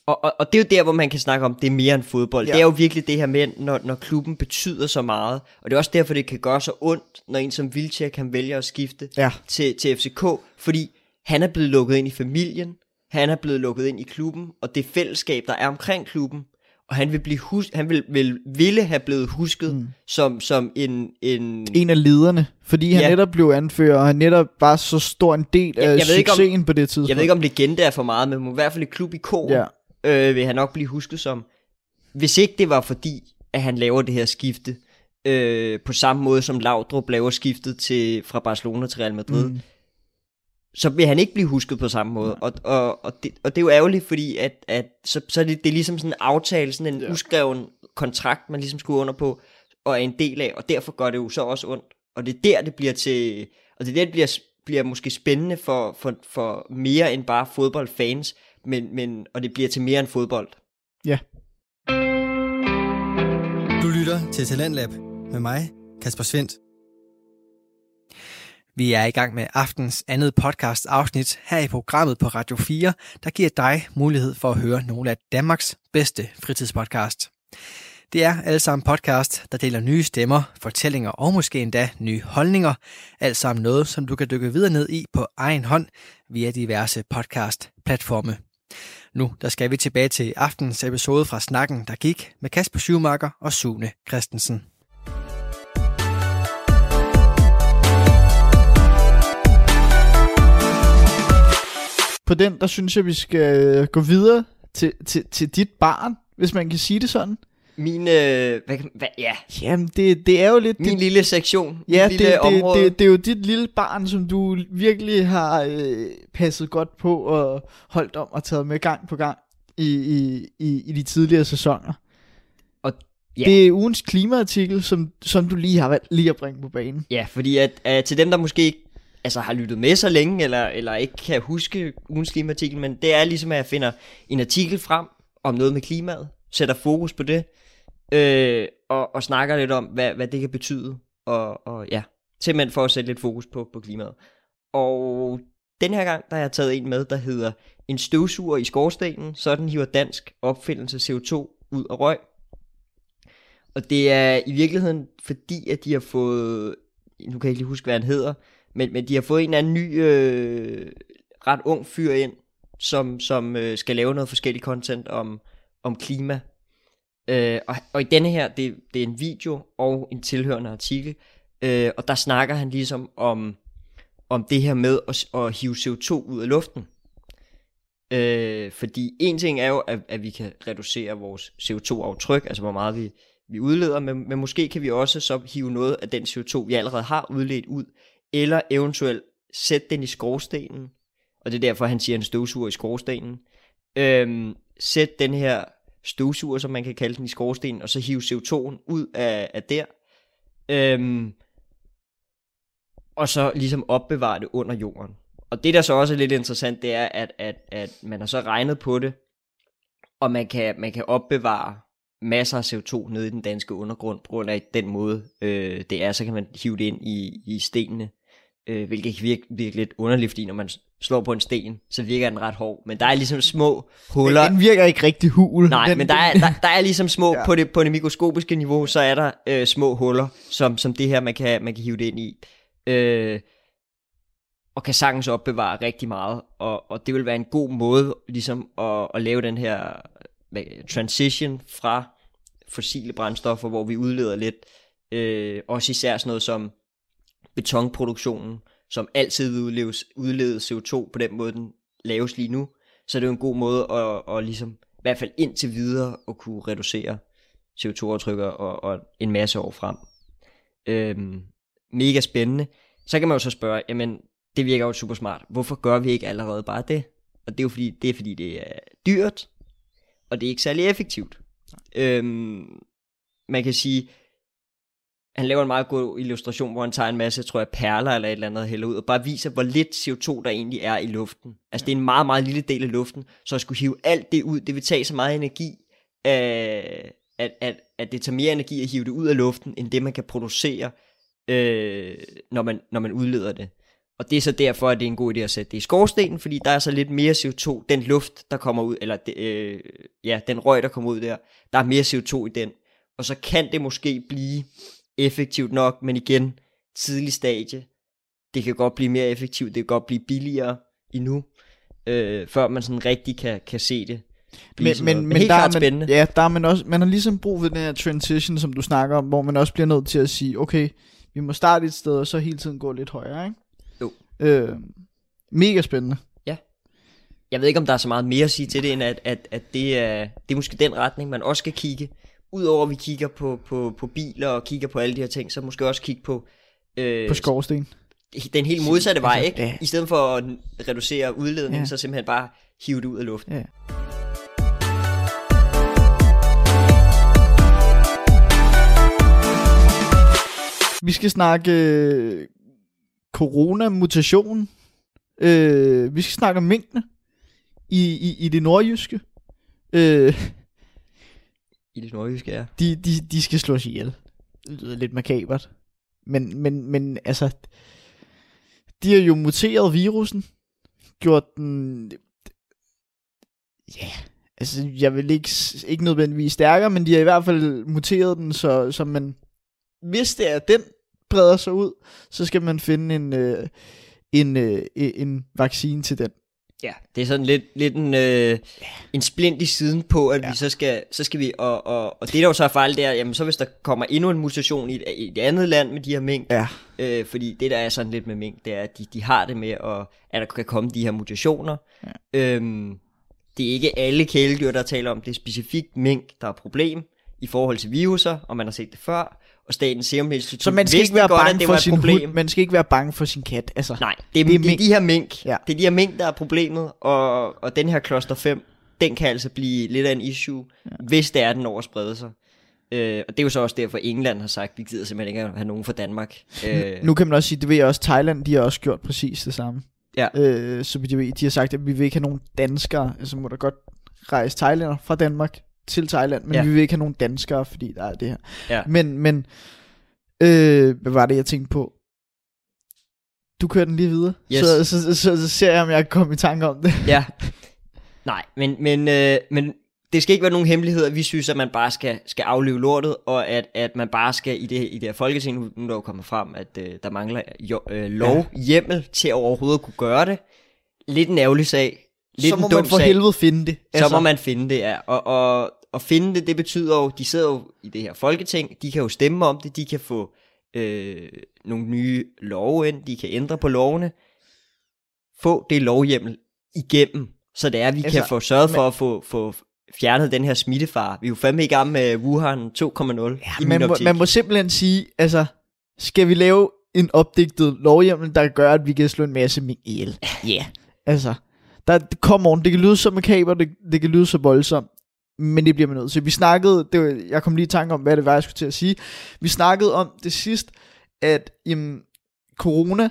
Og, og, og det er jo der, hvor man kan snakke om, det er mere end fodbold. Ja. Det er jo virkelig det her med, når, når klubben betyder så meget. Og det er også derfor, det kan gøre så ondt, når en som Vilcek kan vælge at skifte Ja. til, til FCK. Fordi han er blevet lukket ind i familien, han er blevet lukket ind i klubben, og det fællesskab, der er omkring klubben. Og han vil, blive hus- han vil, vil, ville have blevet husket mm. som, som en, en, en af lederne, fordi han Ja. netop blev anfører, og han netop var så stor en del af Jeg- jeg ved ikke, om- succesen på det tidspunkt. Jeg ved ikke, om legende er for meget, men i hvert fald et klubikon Ja. øh, vil han nok blive husket som. Hvis ikke det var fordi, at han laver det her skifte, øh, på samme måde som Laudrup laver skiftet til, fra Barcelona til Real Madrid, mm. Så vil han ikke blive husket på samme måde. Og, og, og, det, og det er jo ærgerligt, fordi at, at så, så er det, det er ligesom sådan en aftale, sådan en ja. uskreven kontrakt, man ligesom skulle under på, og er en del af, og derfor gør det jo så også ondt. Og det er der, det bliver til, og det er der, det bliver bliver måske spændende for, for, for mere end bare fodboldfans, men, men, og det bliver til mere end fodbold. Ja. Du lytter til Talentlab med mig, Kasper Svendt. Vi er i gang med aftens andet podcast afsnit her i programmet på Radio 4, der giver dig mulighed for at høre nogle af Danmarks bedste fritidspodcast. Det er alle sammen podcast, der deler nye stemmer, fortællinger og måske endda nye holdninger. Alt sammen noget, som du kan dykke videre ned i på egen hånd via diverse podcast-platforme. Nu der skal vi tilbage til aftens episode fra Snakken, der gik med Kasper Schumacher og Sune Christensen. På den, der synes jeg, vi skal gå videre til, til, til dit barn, hvis man kan sige det sådan. Min, øh, hvad, hvad, ja, Jamen, det, det er jo lidt... min dit, lille sektion, ja, det, lille det, område. det, det er jo dit lille barn, som du virkelig har øh, passet godt på og holdt om og taget med gang på gang i, i, i, i de tidligere sæsoner. Og- ja. Det er ugens klimaartikel, som, som du lige har valgt lige at bringe på banen. Ja, fordi at, at til dem, der måske ikke altså, har lyttet med så længe, eller, eller ikke kan huske ugens klimaartikel, men det er ligesom, at jeg finder en artikel frem om noget med klimaet, sætter fokus på det, øh, og, og snakker lidt om, hvad, hvad det kan betyde, og, og ja, simpelthen for at sætte lidt fokus på, på klimaet. Og den her gang, der har jeg taget en med, der hedder En støvsuger i skorstenen, sådan hiver dansk opfindelse CO2 ud af røg. Og det er i virkeligheden fordi, at de har fået, nu kan jeg ikke lige huske, hvad han hedder, men, men de har fået en eller anden ny, øh, ret ung fyr ind, som, som øh, skal lave noget forskelligt content om, om klima. Øh, og, og i denne her, det, det er en video og en tilhørende artikel, øh, og der snakker han ligesom om, om det her med at, at hive CO2 ud af luften. Øh, fordi en ting er jo, at, at vi kan reducere vores CO2-aftryk, altså hvor meget vi, vi udleder, men, men måske kan vi også så hive noget af den CO2, vi allerede har udledt ud, eller eventuelt sætte den i skorstenen, og det er derfor, han siger en støvsuger i skorstenen. Øhm, sæt den her støvsuger, som man kan kalde den i skorstenen, og så hive CO2'en ud af, af der. Øhm, og så ligesom opbevare det under jorden. Og det, der så også er lidt interessant, det er, at, at, at man har så regnet på det, og man kan, man kan opbevare masser af CO2 nede i den danske undergrund, på grund af den måde, øh, det er, så kan man hive det ind i, i stenene, øh, hvilket kan virke, virke lidt underligt, fordi når man slår på en sten, så virker den ret hård, men der er ligesom små huller, Den virker ikke rigtig hul. Nej, den, men der er, der, der er ligesom små, Ja. på, det, på det mikroskopiske niveau, så er der øh, små huller, som, som det her, man kan, man kan hive det ind i. Øh, og kan sagtens opbevare rigtig meget, og, og det vil være en god måde ligesom at, at lave den her transition fra fossile brændstoffer, hvor vi udleder lidt, øh, også især sådan noget som betonproduktionen, som altid vil udlede, udlede CO2 på den måde, den laves lige nu, så det er jo en god måde at, at ligesom, i hvert fald indtil videre, at kunne reducere CO2-aftrykker og, og en masse år frem. Øhm, mega spændende. Så kan man jo så spørge, jamen, det virker jo super smart. Hvorfor gør vi ikke allerede bare det? Og det er jo fordi, det er, fordi det er dyrt, og det er ikke særlig effektivt. Øhm, man kan sige, han laver en meget god illustration, hvor han tager en masse, tror jeg, perler eller et eller andet og hælder ud, og bare viser, hvor lidt CO2 der egentlig er i luften. Altså det er en meget, meget lille del af luften, så at skulle hive alt det ud, det vil tage så meget energi, øh, at, at, at det tager mere energi at hive det ud af luften, end det man kan producere, øh, når, man, når man udleder det. Og det er så derfor, at det er en god idé at sætte det i skorstenen, fordi der er så lidt mere CO2, den luft, der kommer ud, eller det, øh, ja, den røg, der kommer ud der, der er mere CO2 i den. Og så kan det måske blive effektivt nok, men igen, tidlig stadie. Det kan godt blive mere effektivt, det kan godt blive billigere endnu, øh, før man sådan rigtig kan, kan se det. men, men, noget. men helt der, er klart man, spændende. ja, der er man også, man har ligesom brug for den her transition, som du snakker om, hvor man også bliver nødt til at sige, okay, vi må starte et sted, og så hele tiden gå lidt højere, ikke? Jo. Øh, mega spændende. Jeg ved ikke, om der er så meget mere at sige til det, end at, at, at det, er, det er måske den retning, man også skal kigge. Udover at vi kigger på, på, på biler og kigger på alle de her ting, så måske også kigge på, øh, På skorsten. den helt modsatte vej, Altså, ikke? ja. I stedet for at reducere udledningen, Ja. så simpelthen bare hive det ud af luften. Ja. Vi skal snakke øh, corona-mutation. Øh, vi skal snakke om minkene i, i, i det nordjyske. Øh, i det nordjyske, ja. de, de, de skal slås ihjel. Det lyder lidt makabert. Men, men, men altså, de har jo muteret virusen. Gjort den... Ja, altså jeg vil ikke, ikke nødvendigvis stærkere, men de har i hvert fald muteret den, så, så man, hvis det er, den breder sig ud, så skal man finde en, øh, en, øh, en vaccine til den. Ja, det er sådan lidt, lidt en, øh, en splint i siden på, at ja. Vi så skal, så skal vi, og, og, og det der jo så er fejl, det er, jamen så hvis der kommer endnu en mutation i et, i et andet land med de her mink, Ja. øh, fordi det der er sådan lidt med mink, det er, at de, de har det med, at, at der kan komme de her mutationer. Ja. Øhm, det er ikke alle kæledyr, der taler om, det er specifikt mink, der er problem i forhold til viruser, og man har set det før, og Statens Serum Institut Så man skal ikke være godt, at bange for sin problem. hund, man skal ikke være bange for sin kat. Altså, Nej, det er, Det er det er, de her mink. Ja. Det er de her mink, der er problemet, og, og den her cluster 5, den kan altså blive lidt af en issue, ja. hvis det er, den over at sprede sig. Øh, og det er jo så også derfor, England har sagt, vi gider simpelthen ikke at have nogen fra Danmark. Øh, Nu kan man også sige, det ved jeg også, Thailand, de har også gjort præcis det samme. Ja. Øh, så ved, de har sagt, at vi vil ikke have nogen danskere, altså må der godt rejse thailander fra Danmark til Thailand, men Ja. vi vil ikke have nogen danskere, fordi der er det her. Ja. Men, men, øh, hvad var det, jeg tænkte på? Du kører den lige videre, Yes. så, så, så, så, så ser jeg, om jeg kan komme i tanke om det. ja. Nej, men, men, øh, men det skal ikke være nogen hemmelighed, at vi synes, at man bare skal, skal afleve lortet, og at, at man bare skal i det, i det her folketing, nu er der jo kommet frem, at øh, der mangler jo, øh, lov, ja. hjemmel til at overhovedet kunne gøre det. Lidt en ærgerlig sag. Lidt så må man for sag. helvede finde det. Så må man finde det, ja. Og, og, og finde det, det betyder jo, de sidder jo i det her folketing, de kan jo stemme om det, de kan få øh, nogle nye love ind, de kan ændre på lovene, få det lovhjemmel igennem, så det er, at vi altså, Altså, kan få sørget for at få, få fjernet den her smittefar. Vi er jo fandme i gang med Wuhan 2.0 ja, man, må, man må simpelthen sige, altså, skal vi lave en opdigtet lovhjemmel, der gør, at vi kan slå en masse mink ihjel? Ja. Yeah. Altså, der, come on, det kan lyde så makaber, det, det kan lyde så voldsomt, men det bliver man nødt til. Vi snakkede, det var, jeg kom lige i tanke om, hvad det var, jeg skulle til at sige. Vi snakkede om det sidst, at jamen, corona,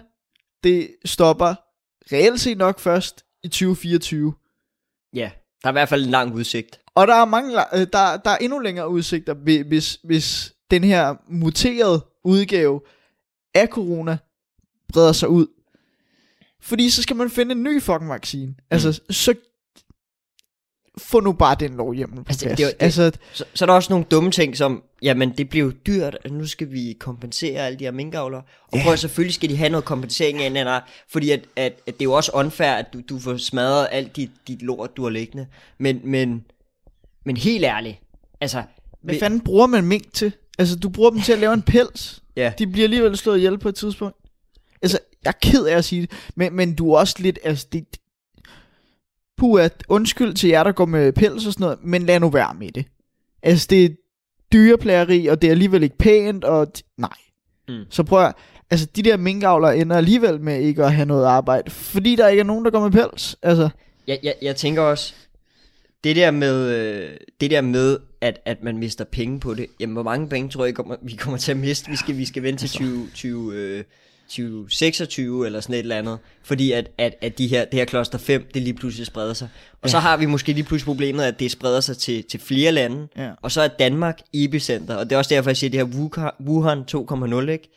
det stopper reelt set nok først i 2024. Ja, der er i hvert fald en lang udsigt. Og der er, mange, øh, der, der er endnu længere udsigter, hvi- hvis, hvis den her muterede udgave af corona breder sig ud. Fordi så skal man finde en ny fucking vaccine. Altså, så få nu bare den lovhjemmel på Altså, plads. det det- altså, Så, så er der også nogle dumme ting som, jamen det bliver jo dyrt, at nu skal vi kompensere alle de her minkavlere. Og Ja. prøv selvfølgelig skal de have noget kompensering af en eller anden, fordi at, at, at det er jo også unfair, at du, du får smadret alt dit, dit lort, du har liggende. Men, men, men helt ærligt, altså... hvad vi- fanden bruger man mink til? Altså, du bruger dem til at lave en pels. Ja. De bliver alligevel slået ihjel på et tidspunkt. Altså, jeg er ked af at sige det, men, men du er også lidt, altså, det, puh, at undskyld til jer, der går med pels og sådan noget, men lad nu være med det. Altså, det er dyreplageri, og det er alligevel ikke pænt, og nej. Mm. Så prøv at, altså, de der minkavlere ender alligevel med ikke at have noget arbejde, fordi der ikke er nogen, der går med pels. Altså, Jeg, jeg, jeg tænker også, det der med, øh, det der med at, at man mister penge på det, jamen hvor mange penge tror jeg, vi kommer til at miste? Vi skal, vi skal vente til 20, 20, øh, 2026 eller sådan et eller andet, fordi at, at, at de her, det her kloster 5, det lige pludselig spreder sig. Og ja. så har vi måske lige pludselig problemet, at det spreder sig til, til flere lande, Ja. og så er Danmark epicenter, og det er også derfor, jeg siger det her Wuhan, Wuhan 2.0, ikke?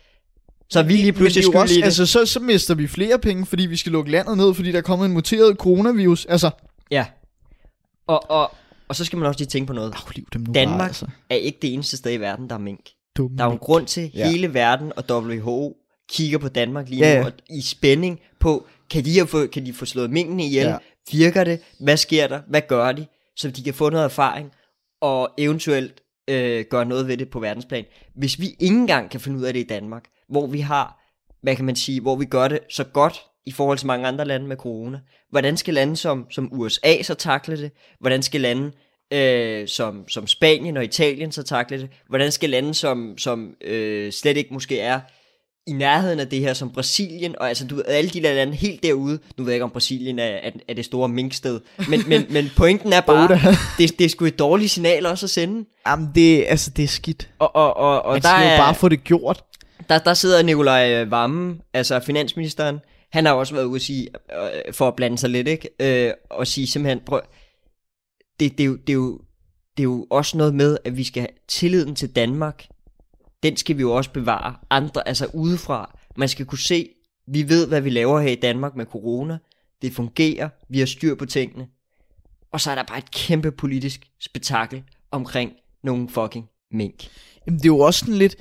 Så er vi lige pludselig skyld også, i det. altså, så, så mister vi flere penge, fordi vi skal lukke landet ned, fordi der er kommet en muteret coronavirus. Altså, Ja. Og, og, og så skal man også lige tænke på noget. afliv dem nu Danmark bare, altså. er ikke det eneste sted i verden, der er mink. Dumme Der er jo en grund til, at Ja. hele verden og WHO kigger på Danmark lige Ja, nu, ja. og i spænding på, kan de, have få, kan de få slået minkene ihjel? Ja. Virker det? Hvad sker der? Hvad gør de? Så de kan få noget erfaring, og eventuelt øh, gøre noget ved det på verdensplan. Hvis vi ikke engang kan finde ud af det i Danmark, hvor vi har, hvad kan man sige, hvor vi gør det så godt i forhold til mange andre lande med corona, hvordan skal lande som, som USA så takle det? Hvordan skal lande øh, som, som Spanien og Italien så takle det? Hvordan skal lande som, som øh, slet ikke måske er i nærheden af det her, som Brasilien, og altså du ved, alle de der lande helt derude, nu ved jeg ikke om Brasilien er, er, er det store minksted, men, men, men pointen er bare, Oda. det, det er sgu et dårligt signal også at sende, Jamen, det, altså, det er skidt. og, og, og, og Man der skal er, jo bare få det gjort. Der, der sidder Nikolaj Vammen, altså finansministeren, han har også været ude at sige, øh, for at blande sig lidt, ikke? Øh, og sige simpelthen, prøv, det, det, er jo, det, er jo, det er jo også noget med, at vi skal have tilliden til Danmark. Den skal vi jo også bevare andre, altså udefra. Man skal kunne se, vi ved, hvad vi laver her i Danmark med corona. Det fungerer, vi har styr på tingene. Og så er der bare et kæmpe politisk spektakel omkring nogle fucking mink. Jamen, det er jo også sådan lidt...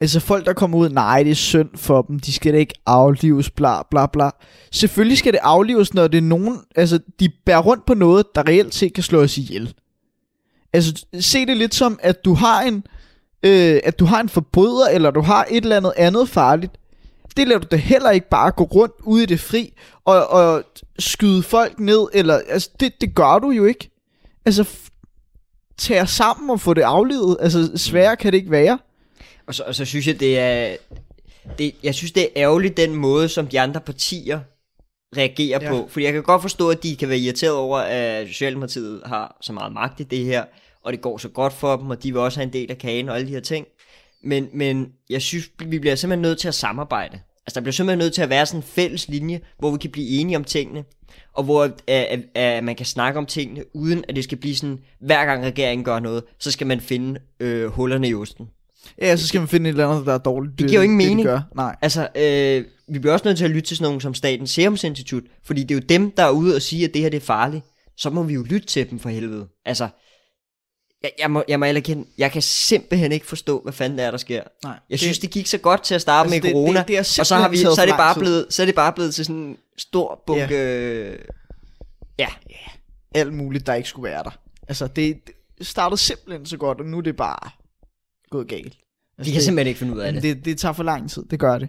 Altså folk, der kommer ud, nej, det er synd for dem, de skal da ikke aflives, bla bla bla. Selvfølgelig skal det aflives, når det er nogen, altså de bærer rundt på noget, der reelt set kan slå os ihjel. Altså se det lidt som, at du har en, øh, at du har en forbryder, eller du har et eller andet andet farligt. Det lader du da heller ikke bare gå rundt ude i det fri, og, og skyde folk ned, eller, altså det, det gør du jo ikke. Altså, f- tag jer sammen og få det aflevet, altså sværere kan det ikke være. Og så, og så synes jeg, det er... Det, jeg synes, det er ærgerligt den måde, som de andre partier reagerer Ja. ja. på. Fordi jeg kan godt forstå, at de kan være irriteret over, at Socialdemokratiet har så meget magt i det her, og det går så godt for dem, og de vil også have en del af kagen og alle de her ting. Men, men jeg synes, vi bliver simpelthen nødt til at samarbejde. Altså, der bliver simpelthen nødt til at være sådan en fælles linje, hvor vi kan blive enige om tingene, og hvor at, at, at man kan snakke om tingene, uden at det skal blive sådan, hver gang regeringen gør noget, så skal man finde øh, hullerne i osten. Ja, så skal man finde et eller andet, der er dårligt. Det giver jo ingen de mening. gør. Nej. Altså, øh, vi bliver også nødt til at lytte til sådan nogen som Statens Serum Institut, fordi det er jo dem, der er ude og sige, at det her det er farligt. Så må vi jo lytte til dem for helvede. Altså, jeg, jeg, må, jeg må erkende, jeg kan simpelthen ikke forstå, hvad fanden det er, der sker. Nej. Jeg Det- synes, det gik så godt til at starte Altså, med det- corona, det- det er og så, har vi, så, er det bare blevet, så er det bare blevet til sådan en stor bunke... Yeah. Ja, Alt muligt, der ikke skulle være der. Altså, det, det startede simpelthen så godt, og nu er det bare gået galt. Altså, vi kan det, simpelthen ikke finde ud af det. det. Det tager for lang tid, det gør det.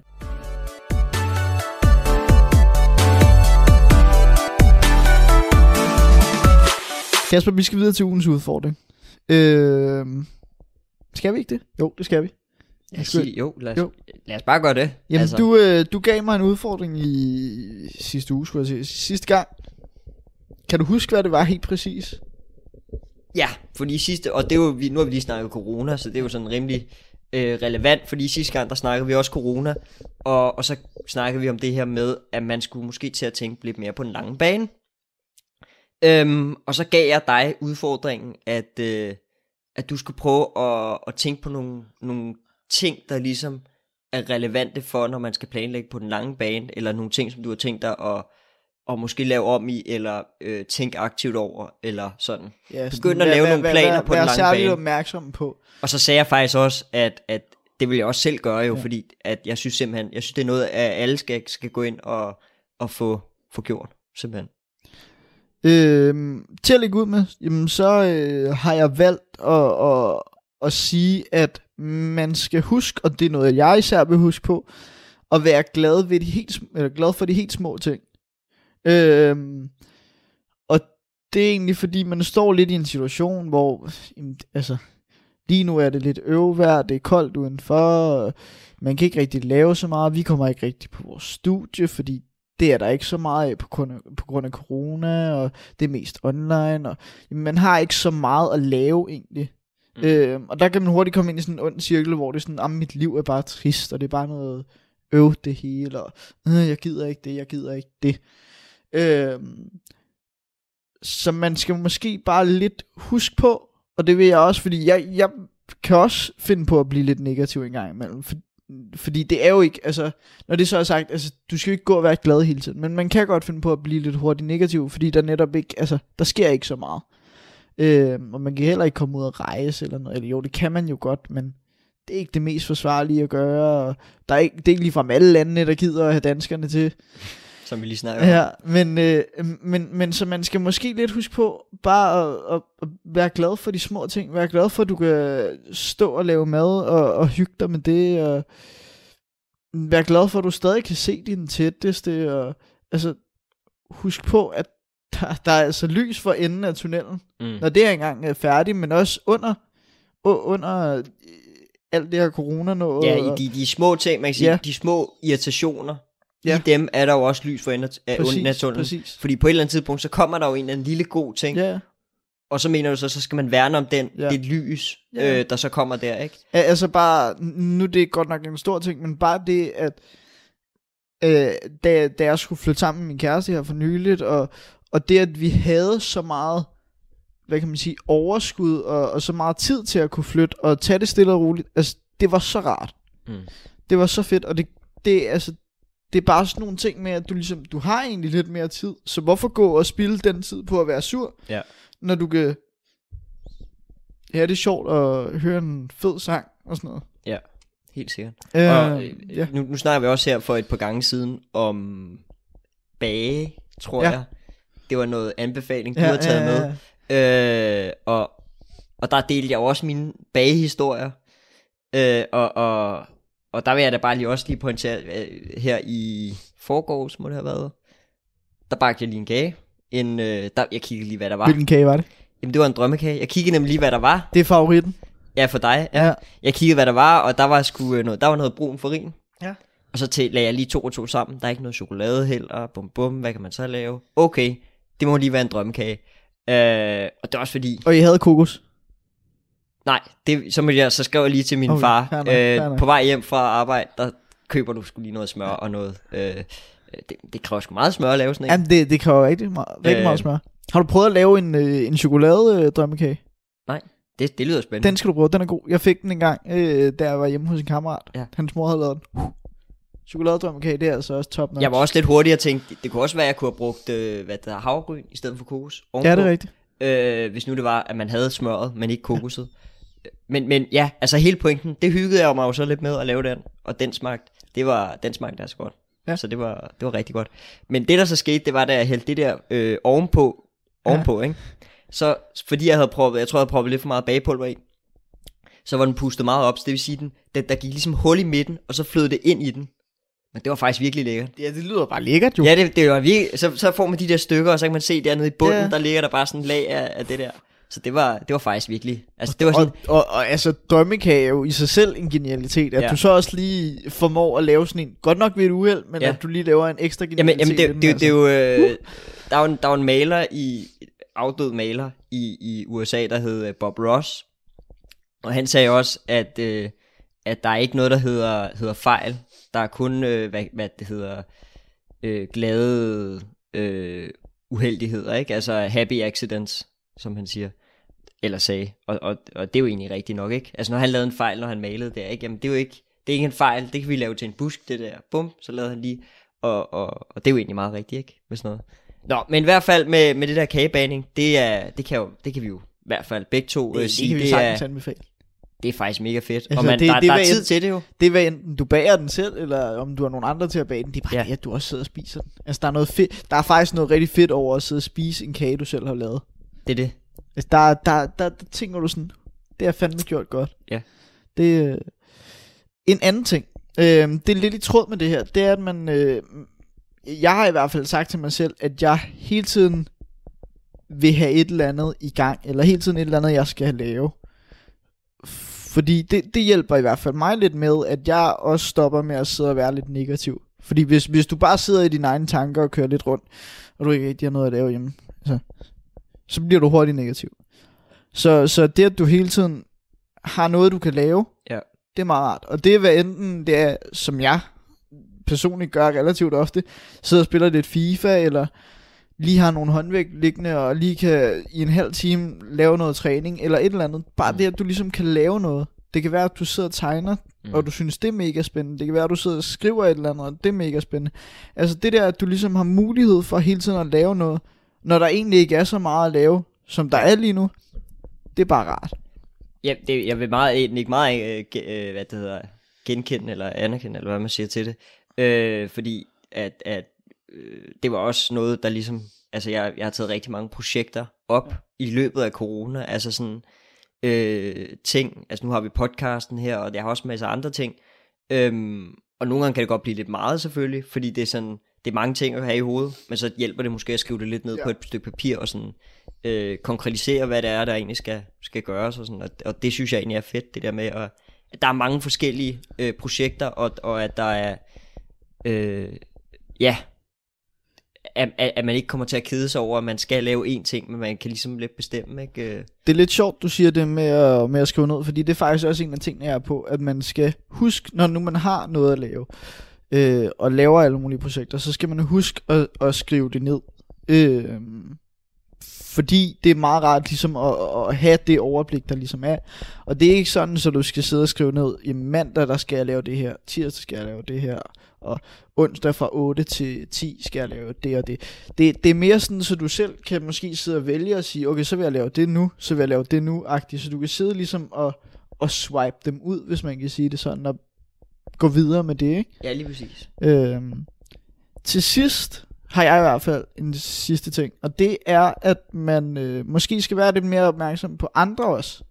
Kasper, vi skal videre til ugens udfordring. Øh, skal vi ikke det? Jo, det skal vi. Jeg siger, jo, lad os, Jo. lad os bare gøre det. Jamen, altså. du, øh, du gav mig en udfordring i sidste uge, skulle jeg sige. Sidste gang. Kan du huske, hvad det var helt præcis? Ja, fordi sidste, og det er jo, vi, nu har vi lige snakket corona, så det er jo sådan rimelig øh, relevant, fordi sidste gang, der snakkede vi også corona, og, og så snakkede vi om det her med, at man skulle måske til at tænke lidt mere på den lange bane. Øhm, og så gav jeg dig udfordringen, at, øh, at du skulle prøve at, at tænke på nogle, nogle ting, der ligesom er relevante for, når man skal planlægge på den lange bane, eller nogle ting, som du har tænkt dig at, at måske lave om i, eller øh, tænke aktivt over, eller sådan. Ja, Begynd at lave nogle planer på den Vær lange bane. opmærksom på. Og så sagde jeg faktisk også, at, at det vil jeg også selv gøre jo, ja. fordi at jeg synes simpelthen, jeg synes det er noget, at alle skal, skal gå ind og, og få, få gjort, simpelthen. Øhm, til at lægge ud med, jamen, så øh, har jeg valgt at, at, at sige, at man skal huske, og det er noget, jeg især vil huske på, at være glad, ved de helt, eller glad for de helt små ting. Øh, og det er egentlig fordi, man står lidt i en situation, hvor jamen, altså, lige nu er det lidt øvvejr, det er koldt udenfor, man kan ikke rigtig lave så meget, vi kommer ikke rigtig på vores studie, fordi det er der ikke så meget af på grund af, på grund af corona, og det er mest online, og man har ikke så meget at lave egentlig. Mm. Øhm, og der kan man hurtigt komme ind i sådan en ond cirkel, hvor det er sådan, at mit liv er bare trist, og det er bare noget øv det hele, og øh, jeg gider ikke det, jeg gider ikke det. Øhm, så man skal måske bare lidt huske på, og det vil jeg også, fordi jeg, jeg kan også finde på at blive lidt negativ en gang imellem, for, fordi det er jo ikke, altså, når det så er sagt, altså, du skal jo ikke gå og være glad hele tiden, men man kan godt finde på at blive lidt hurtigt negativ, fordi der netop ikke, altså, der sker ikke så meget. Øh, og man kan heller ikke komme ud og rejse eller noget, eller jo, det kan man jo godt, men det er ikke det mest forsvarlige at gøre, og der er ikke, det er ikke ligefrem alle landene, der gider at have danskerne til. Som vi lige snakker om. Ja, men, øh, men, men så man skal måske lidt huske på bare at, at, at være glad for de små ting. Være glad for, at du kan stå og lave mad og, og hygge dig med det. Og være glad for, at du stadig kan se din tætteste. Og, altså, husk på, at der, der er altså lys for enden af tunnelen, Mm. når det er engang er færdigt, men også under, under øh, alt det her corona noget. Ja, i de, de små ting, man kan sige, ja. de små irritationer, Ja. i dem er der jo også lys for enden af- præcis, tunnelen. præcis. Fordi på et eller andet tidspunkt, så kommer der jo en eller anden lille god ting, Ja, og så mener du så, så skal man værne om den, Ja. det lys, Ja. øh, der så kommer der, ikke? Ja, Altså bare, nu er det godt nok en stor ting, men bare det, at øh, da, da jeg skulle flytte sammen med min kæreste her for nyligt, og, og det, at vi havde så meget, hvad kan man sige, overskud, og, og så meget tid til at kunne flytte, og tage det stille og roligt, altså, det var så rart. Mm. Det var så fedt, og det, det, altså, det er bare sådan nogle ting med, at du ligesom, du har egentlig lidt mere tid, så hvorfor gå og spille den tid på at være sur, Ja. når du kan, ja, det er sjovt at høre en fed sang og sådan noget. Ja, helt sikkert. Øh, og øh, ja. nu, nu snakker vi også her for et par gange siden om bage, tror Ja. jeg. Det var noget anbefaling, du Ja, har taget ja, med. ja, Øh, og, og der delte jeg også mine bagehistorier. Øh, og, og, og der vil jeg da bare lige også lige pointere, øh, her i forgårs må det have været, der bagte jeg lige en kage. En, øh, der, jeg kiggede lige, hvad der var. Hvilken kage var det? Jamen, det var en drømmekage. Jeg kiggede nemlig lige, hvad der var. Det er favoritten. Ja, for dig. Ja. Jeg kiggede, hvad der var, og der var sgu øh, noget, der var noget brun farin. Ja. Og så til, lagde jeg lige to og to sammen. Der er ikke noget chokolade heller. Bum bum, hvad kan man så lave? Okay, det må lige være en drømmekage. Øh, og det er også fordi, Og I havde kokos. Nej, det, så, må jeg, så skrev jeg lige til min Okay, far, fair nok, fair øh, nok. på vej hjem fra arbejde, der køber du sgu lige noget smør og noget. Øh, det, det kræver sgu meget smør at lave sådan en. Jamen, det, det kræver rigtig meget, rigtig Øh. meget smør. Har du prøvet at lave en, øh, en chokolade øh, drømmekage? Det, det lyder spændende. Den skal du prøve, den er god. Jeg fik den en gang, øh, da jeg var hjemme hos en kammerat. Ja. Hans mor havde lavet den. Chokoladedrømmekage, det er altså også top notch. Jeg var også lidt hurtig at tænke, det, det kunne også være, at jeg kunne have brugt øh, hvad der havregryn i stedet for kokos. Ja, det er rigtigt. øh, hvis nu det var, at man havde smøret, men ikke kokoset. Men, men ja, altså hele pointen, det hyggede jeg mig jo så lidt med at lave den, og den smagte, det var, den smagte altså godt. Ja. Så det var, det var rigtig godt. Men det der så skete, det var, da jeg hældte det der øh, ovenpå, ovenpå, ja. ikke? Så fordi jeg havde prøvet, jeg tror jeg havde prøvet lidt for meget bagepulver i, så var den pustet meget op, så det vil sige, den, den, der gik ligesom hul i midten, og så flød det ind i den. Men det var faktisk virkelig lækkert. Ja, det lyder bare lækkert jo. Ja, det, det var virkelig, så, så får man de der stykker, og så kan man se dernede i bunden, ja. der ligger der bare sådan en lag af, af det der. Så det var, det var faktisk virkelig, altså det var sådan, Og, og, og altså, drømmekage er jo i sig selv en genialitet. At ja. Du så også lige formår at lave sådan en, godt nok ved et uheld, men ja. At du lige laver en ekstra jamen, genialitet. jamen det, i den, det, det, det er altså. jo, øh, der er jo en, der er en maler i, afdød maler i, i USA, der hed øh, Bob Ross, og han sagde også, at, øh, at der er ikke noget, der hedder, hedder fejl, der er kun, øh, hvad, hvad det hedder, øh, glade øh, uheldigheder, ikke? Altså happy accidents, som han siger. Eller sagde. Og, og, og det er jo egentlig rigtigt nok, ikke? Altså når han lavede en fejl, når han malede der, ikke? Jamen det er jo ikke, det er ikke en fejl, det kan vi lave til en busk, det der. Bum, så lavede han lige. Og, og, og det er jo egentlig meget rigtigt, ikke? Med sådan noget. Nå, men i hvert fald med, med det der kagebaning, det, er, det, kan jo, det kan vi jo i hvert fald begge to det, øh, det, sige, kan vi det, sagtens er, anbefale. det er faktisk mega fedt. Altså, og man, det- der, det der er tid en- til det jo. Det er hvad enten du bager den selv, eller om du har nogle andre til at bage den. Det er bare. Ja. det, at du også sidder og spiser den. Altså, der er, noget fedt, der er faktisk noget rigtig fedt over at sidde og spise en kage, du selv har lavet. Det er det. Altså, der, der, der, der tænker du sådan, det har fandme gjort godt. Ja. Det, øh, en anden ting, øh, det er lidt i tråd med det her, det er, at man, øh, jeg har i hvert fald sagt til mig selv, at jeg hele tiden vil have et eller andet i gang, eller hele tiden et eller andet, jeg skal lave. Fordi det, det hjælper i hvert fald mig lidt med, at jeg også stopper med at sidde og være lidt negativ. Fordi hvis, hvis du bare sidder i dine egne tanker og kører lidt rundt, og du ikke rigtig har noget at lave hjemme, så, så bliver du hurtigt negativ. Så, så det, at du hele tiden har noget, du kan lave, Ja. det er meget rart. Og det er hvad enten det er, som jeg personligt gør relativt ofte, sidder og spiller lidt FIFA, eller lige har nogle håndvægt liggende, og lige kan i en halv time lave noget træning, eller et eller andet. Bare Mm. det, at du ligesom kan lave noget. Det kan være, at du sidder og tegner, Mm. og du synes, det er mega spændende. Det kan være, at du sidder og skriver et eller andet, og det er mega spændende. Altså det der, at du ligesom har mulighed for hele tiden at lave noget, når der egentlig ikke er så meget at lave, som der er lige nu, det er bare rart. Ja, det, jeg vil meget, ikke meget øh, ge- øh, hvad det hedder, genkende eller anerkende, eller hvad man siger til det. Øh, fordi at, at øh, det var også noget, der ligesom, altså jeg, jeg har taget rigtig mange projekter op ja. i løbet af corona, altså sådan øh, ting, altså nu har vi podcasten her, og jeg har også en masse andre ting, øhm, og nogle gange kan det godt blive lidt meget selvfølgelig, fordi det er sådan, det er mange ting at have i hovedet, men så hjælper det måske at skrive det lidt ned ja. På et stykke papir, og sådan øh, konkretisere, hvad det er, der egentlig skal, skal gøres, og, sådan, og, og det synes jeg egentlig er fedt, det der med, at, at der er mange forskellige øh, projekter, og, og at der er, øh, ja, at, at, at man ikke kommer til at kede sig over, at man skal lave én ting, men man kan ligesom lidt bestemme, ikke? Øh, Det er lidt sjovt, du siger det med at, med at skrive ned, fordi det er faktisk også en af tingene, jeg er på, at man skal huske, når nu man har noget at lave, øh, og laver alle mulige projekter, så skal man huske at, at skrive det ned. Øh, fordi det er meget rart ligesom at, at have det overblik, der ligesom er. Og det er ikke sådan, så du skal sidde og skrive ned, i mandag der skal jeg lave det her, tirsdag skal jeg lave det her, og onsdag fra 8 til 10 skal jeg lave det og det. Det, det er mere sådan, så du selv kan måske sidde og vælge og sige, okay, så vil jeg lave det nu, så vil jeg lave det nu-agtigt, så du kan sidde ligesom og, og swipe dem ud, hvis man kan sige det sådan, og gå videre med det, ikke? ja, lige præcis. Øhm, til sidst har jeg i hvert fald en sidste ting, og det er, at man øh, måske skal være lidt mere opmærksom på andre også.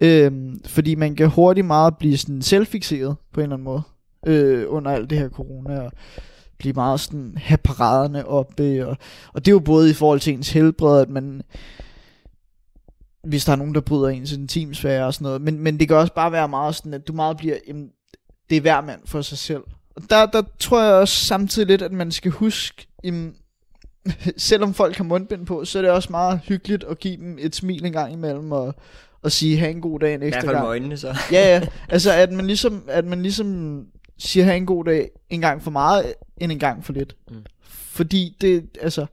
Øhm, fordi man kan hurtigt meget blive sådan selvfixeret på en eller anden måde øh, under alt det her corona, og blive meget sådan have paraderne oppe, og, og det er jo både i forhold til ens helbred, at man hvis der er nogen, der bryder ens intimsfære og sådan noget, men, men det kan også bare være meget sådan, at du meget bliver, det er hver mand for sig selv. Og der, der tror jeg også samtidig lidt, at man skal huske, jamen, selvom folk har mundbind på, så er det også meget hyggeligt at give dem et smil en gang imellem, og, og sige, have en god dag en I hvert ekstra fald med gang. øjnene, så. Ja, ja. Altså, at man ligesom, at man ligesom siger, have en god dag en gang for meget, end en gang for lidt. Mm. Fordi det, altså,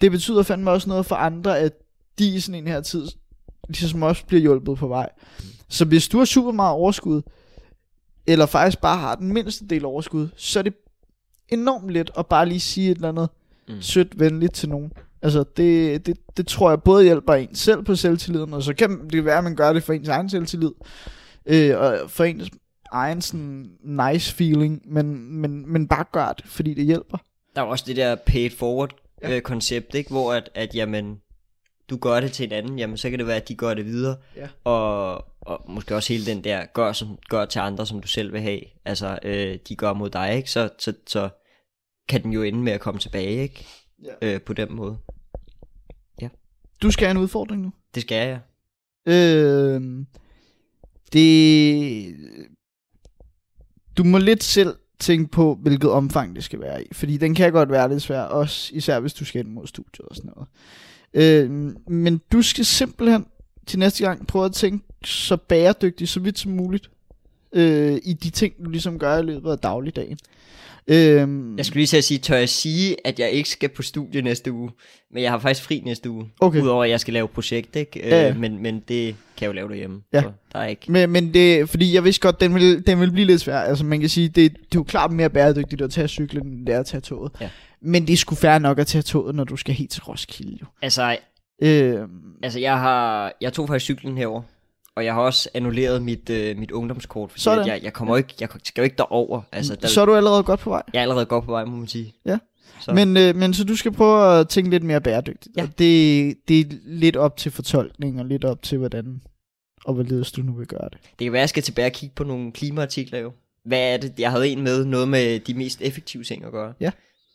det betyder fandme også noget for andre, at de i sådan en her tid, ligesom også bliver hjulpet på vej. Så hvis du har super meget overskud, eller faktisk bare har den mindste del overskud, så er det enormt let at bare lige sige et eller andet Mm. sødt, venligt til nogen. Altså, det, det, det tror jeg både hjælper en selv på selvtilliden, og så kan det være, at man gør det for ens egen selvtillid, øh, og for ens egen sådan nice feeling, men, men, men bare gør det, fordi det hjælper. Der er også det der paid forward Ja. øh, koncept, ikke? Hvor at, at jamen, du gør det til en anden, jamen så kan det være, at de gør det videre. Ja. Og, og måske også hele den der, gør, som, gør til andre, som du selv vil have. Altså, øh, de gør mod dig, ikke? Så, så, så kan den jo ende med at komme tilbage, ikke? Ja. Øh, på den måde. Du skal have en udfordring nu. Det skal jeg. Øh, det... Du må lidt selv tænke på, hvilket omfang det skal være i. Fordi den kan godt være lidt svær, også især hvis du skal ind mod studiet og sådan noget. Øh, men du skal simpelthen til næste gang prøve at tænke så bæredygtigt, så vidt som muligt, øh, i de ting, du ligesom gør i løbet af dagligdagen. Øh, Jeg skulle lige at sige, tør jeg sige, at jeg ikke skal på studie næste uge, men jeg har faktisk fri næste uge. Okay. Udover at jeg skal lave projekt, ikke? Ja, ja. Øh, men, men det kan jeg jo lave derhjemme. Ja. Så der er ikke... Men, men det, fordi jeg vidste godt, den vil, den vil blive lidt svær. Altså man kan sige, det, det er jo klart mere bæredygtigt at tage cyklen, end det er at tage toget. Ja. Men det er sgu fair nok at tage toget, når du skal helt til Roskilde jo. Altså, Øh, Altså, jeg har, jeg tog faktisk cyklen herover, og jeg har også annulleret mit, øh, mit ungdomskort, fordi Sådan. jeg, jeg kommer ikke, jeg skal jo ikke derover. Altså, der, så er du allerede godt på vej. jeg er allerede godt på vej, må man sige. Ja. Så. Men, øh, men så du skal prøve at tænke lidt mere bæredygtigt. Ja. Og det, det er lidt op til fortolkning, og lidt op til, hvordan og hvorledes du nu vil gøre det. Det kan være, at jeg skal tilbage og kigge på nogle klimaartikler jo. Hvad er det? Jeg havde en med, noget med de mest effektive ting at gøre. Ja.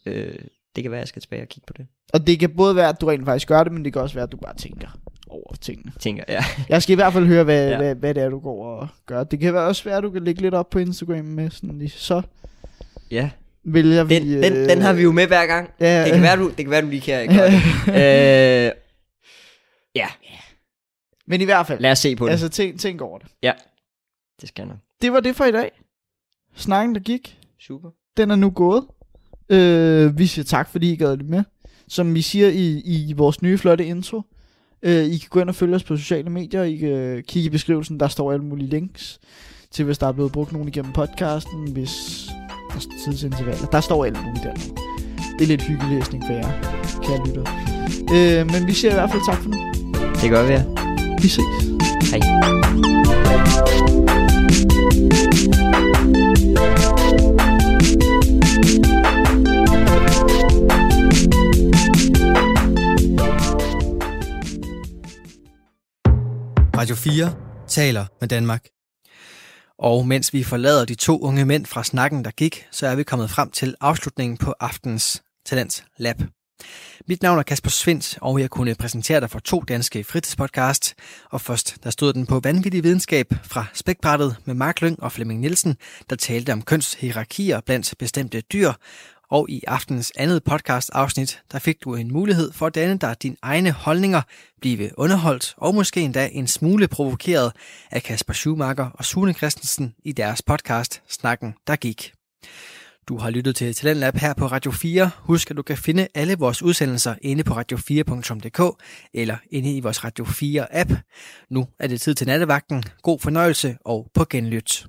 Øh, det kan være, at jeg skal tilbage og kigge på det. Og det kan både være, at du rent faktisk gør det, men det kan også være, at du bare tænker over tingene. Tænker jeg. Jeg skal i hvert fald høre, hvad, Ja. ja. hvad, hvad det er, du går og gør. Det kan være også være, at du kan lægge lidt op på Instagram med sådan lige, så Ja. vælger vi... Den, den, den har vi jo med hver gang. Ja, Det kan være, du, det kan være, du lige kan gøre det. øh, ja, Men i hvert fald, lad os se på det. altså tænk, tænk over det. Ja, det skal jeg nok. Det var det for i dag. Snakken, der gik, Super. den er nu gået. Øh, vi siger tak, fordi I gad det med. Som vi siger i, i vores nye flotte intro. Øh, I kan gå ind og følge os på sociale medier. I kan øh, kigge i beskrivelsen, der står alle mulige links til, hvis der er blevet brugt nogen igennem podcasten, hvis der står tidsintervaller. Der står alt muligt der. Det er lidt hyggelig læsning for jer, kære lytter. Øh, men vi siger i hvert fald tak for nu. Det gør vi, ja. Vi ses. Hej. Radio 4 taler med Danmark. Og mens vi forlader de to unge mænd fra snakken, der gik, så er vi kommet frem til afslutningen på aftens Talents Lab. Mit navn er Kasper Svindt, og jeg kunne præsentere dig for to danske fritidspodcast. Og først, der stod den på vanvittig videnskab fra Spækbrættet med Mark Lyng og Flemming Nielsen, der talte om kønshierarkier blandt bestemte dyr. Og i aftens andet podcast afsnit, der fik du en mulighed for at danne dig dine egne holdninger, blive underholdt og måske endda en smule provokeret af Kasper Schumacher og Sune Christensen i deres podcast Snakken, der gik. Du har lyttet til Talentlab her på Radio 4. Husk, at du kan finde alle vores udsendelser inde på radio4.dk eller inde i vores Radio 4 app. Nu er det tid til nattevagten. God fornøjelse og på genlyt.